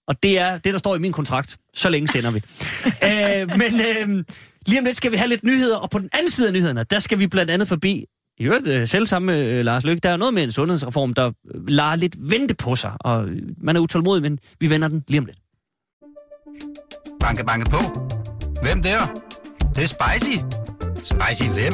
og det er det, der står i min kontrakt. Så længe sender vi. øh, men øh, lige om lidt skal vi have lidt nyheder, og på den anden side af nyhederne, der skal vi blandt andet forbi i øvrigt øh, selv sammen med øh, Lars Løkke, der er noget med en sundhedsreform, der øh, lader lidt vente på sig, og øh, man er utålmodig, men vi vender den lige om lidt. Banke, banke på. Hvem der? Det, det er spicy. Spicy hvem?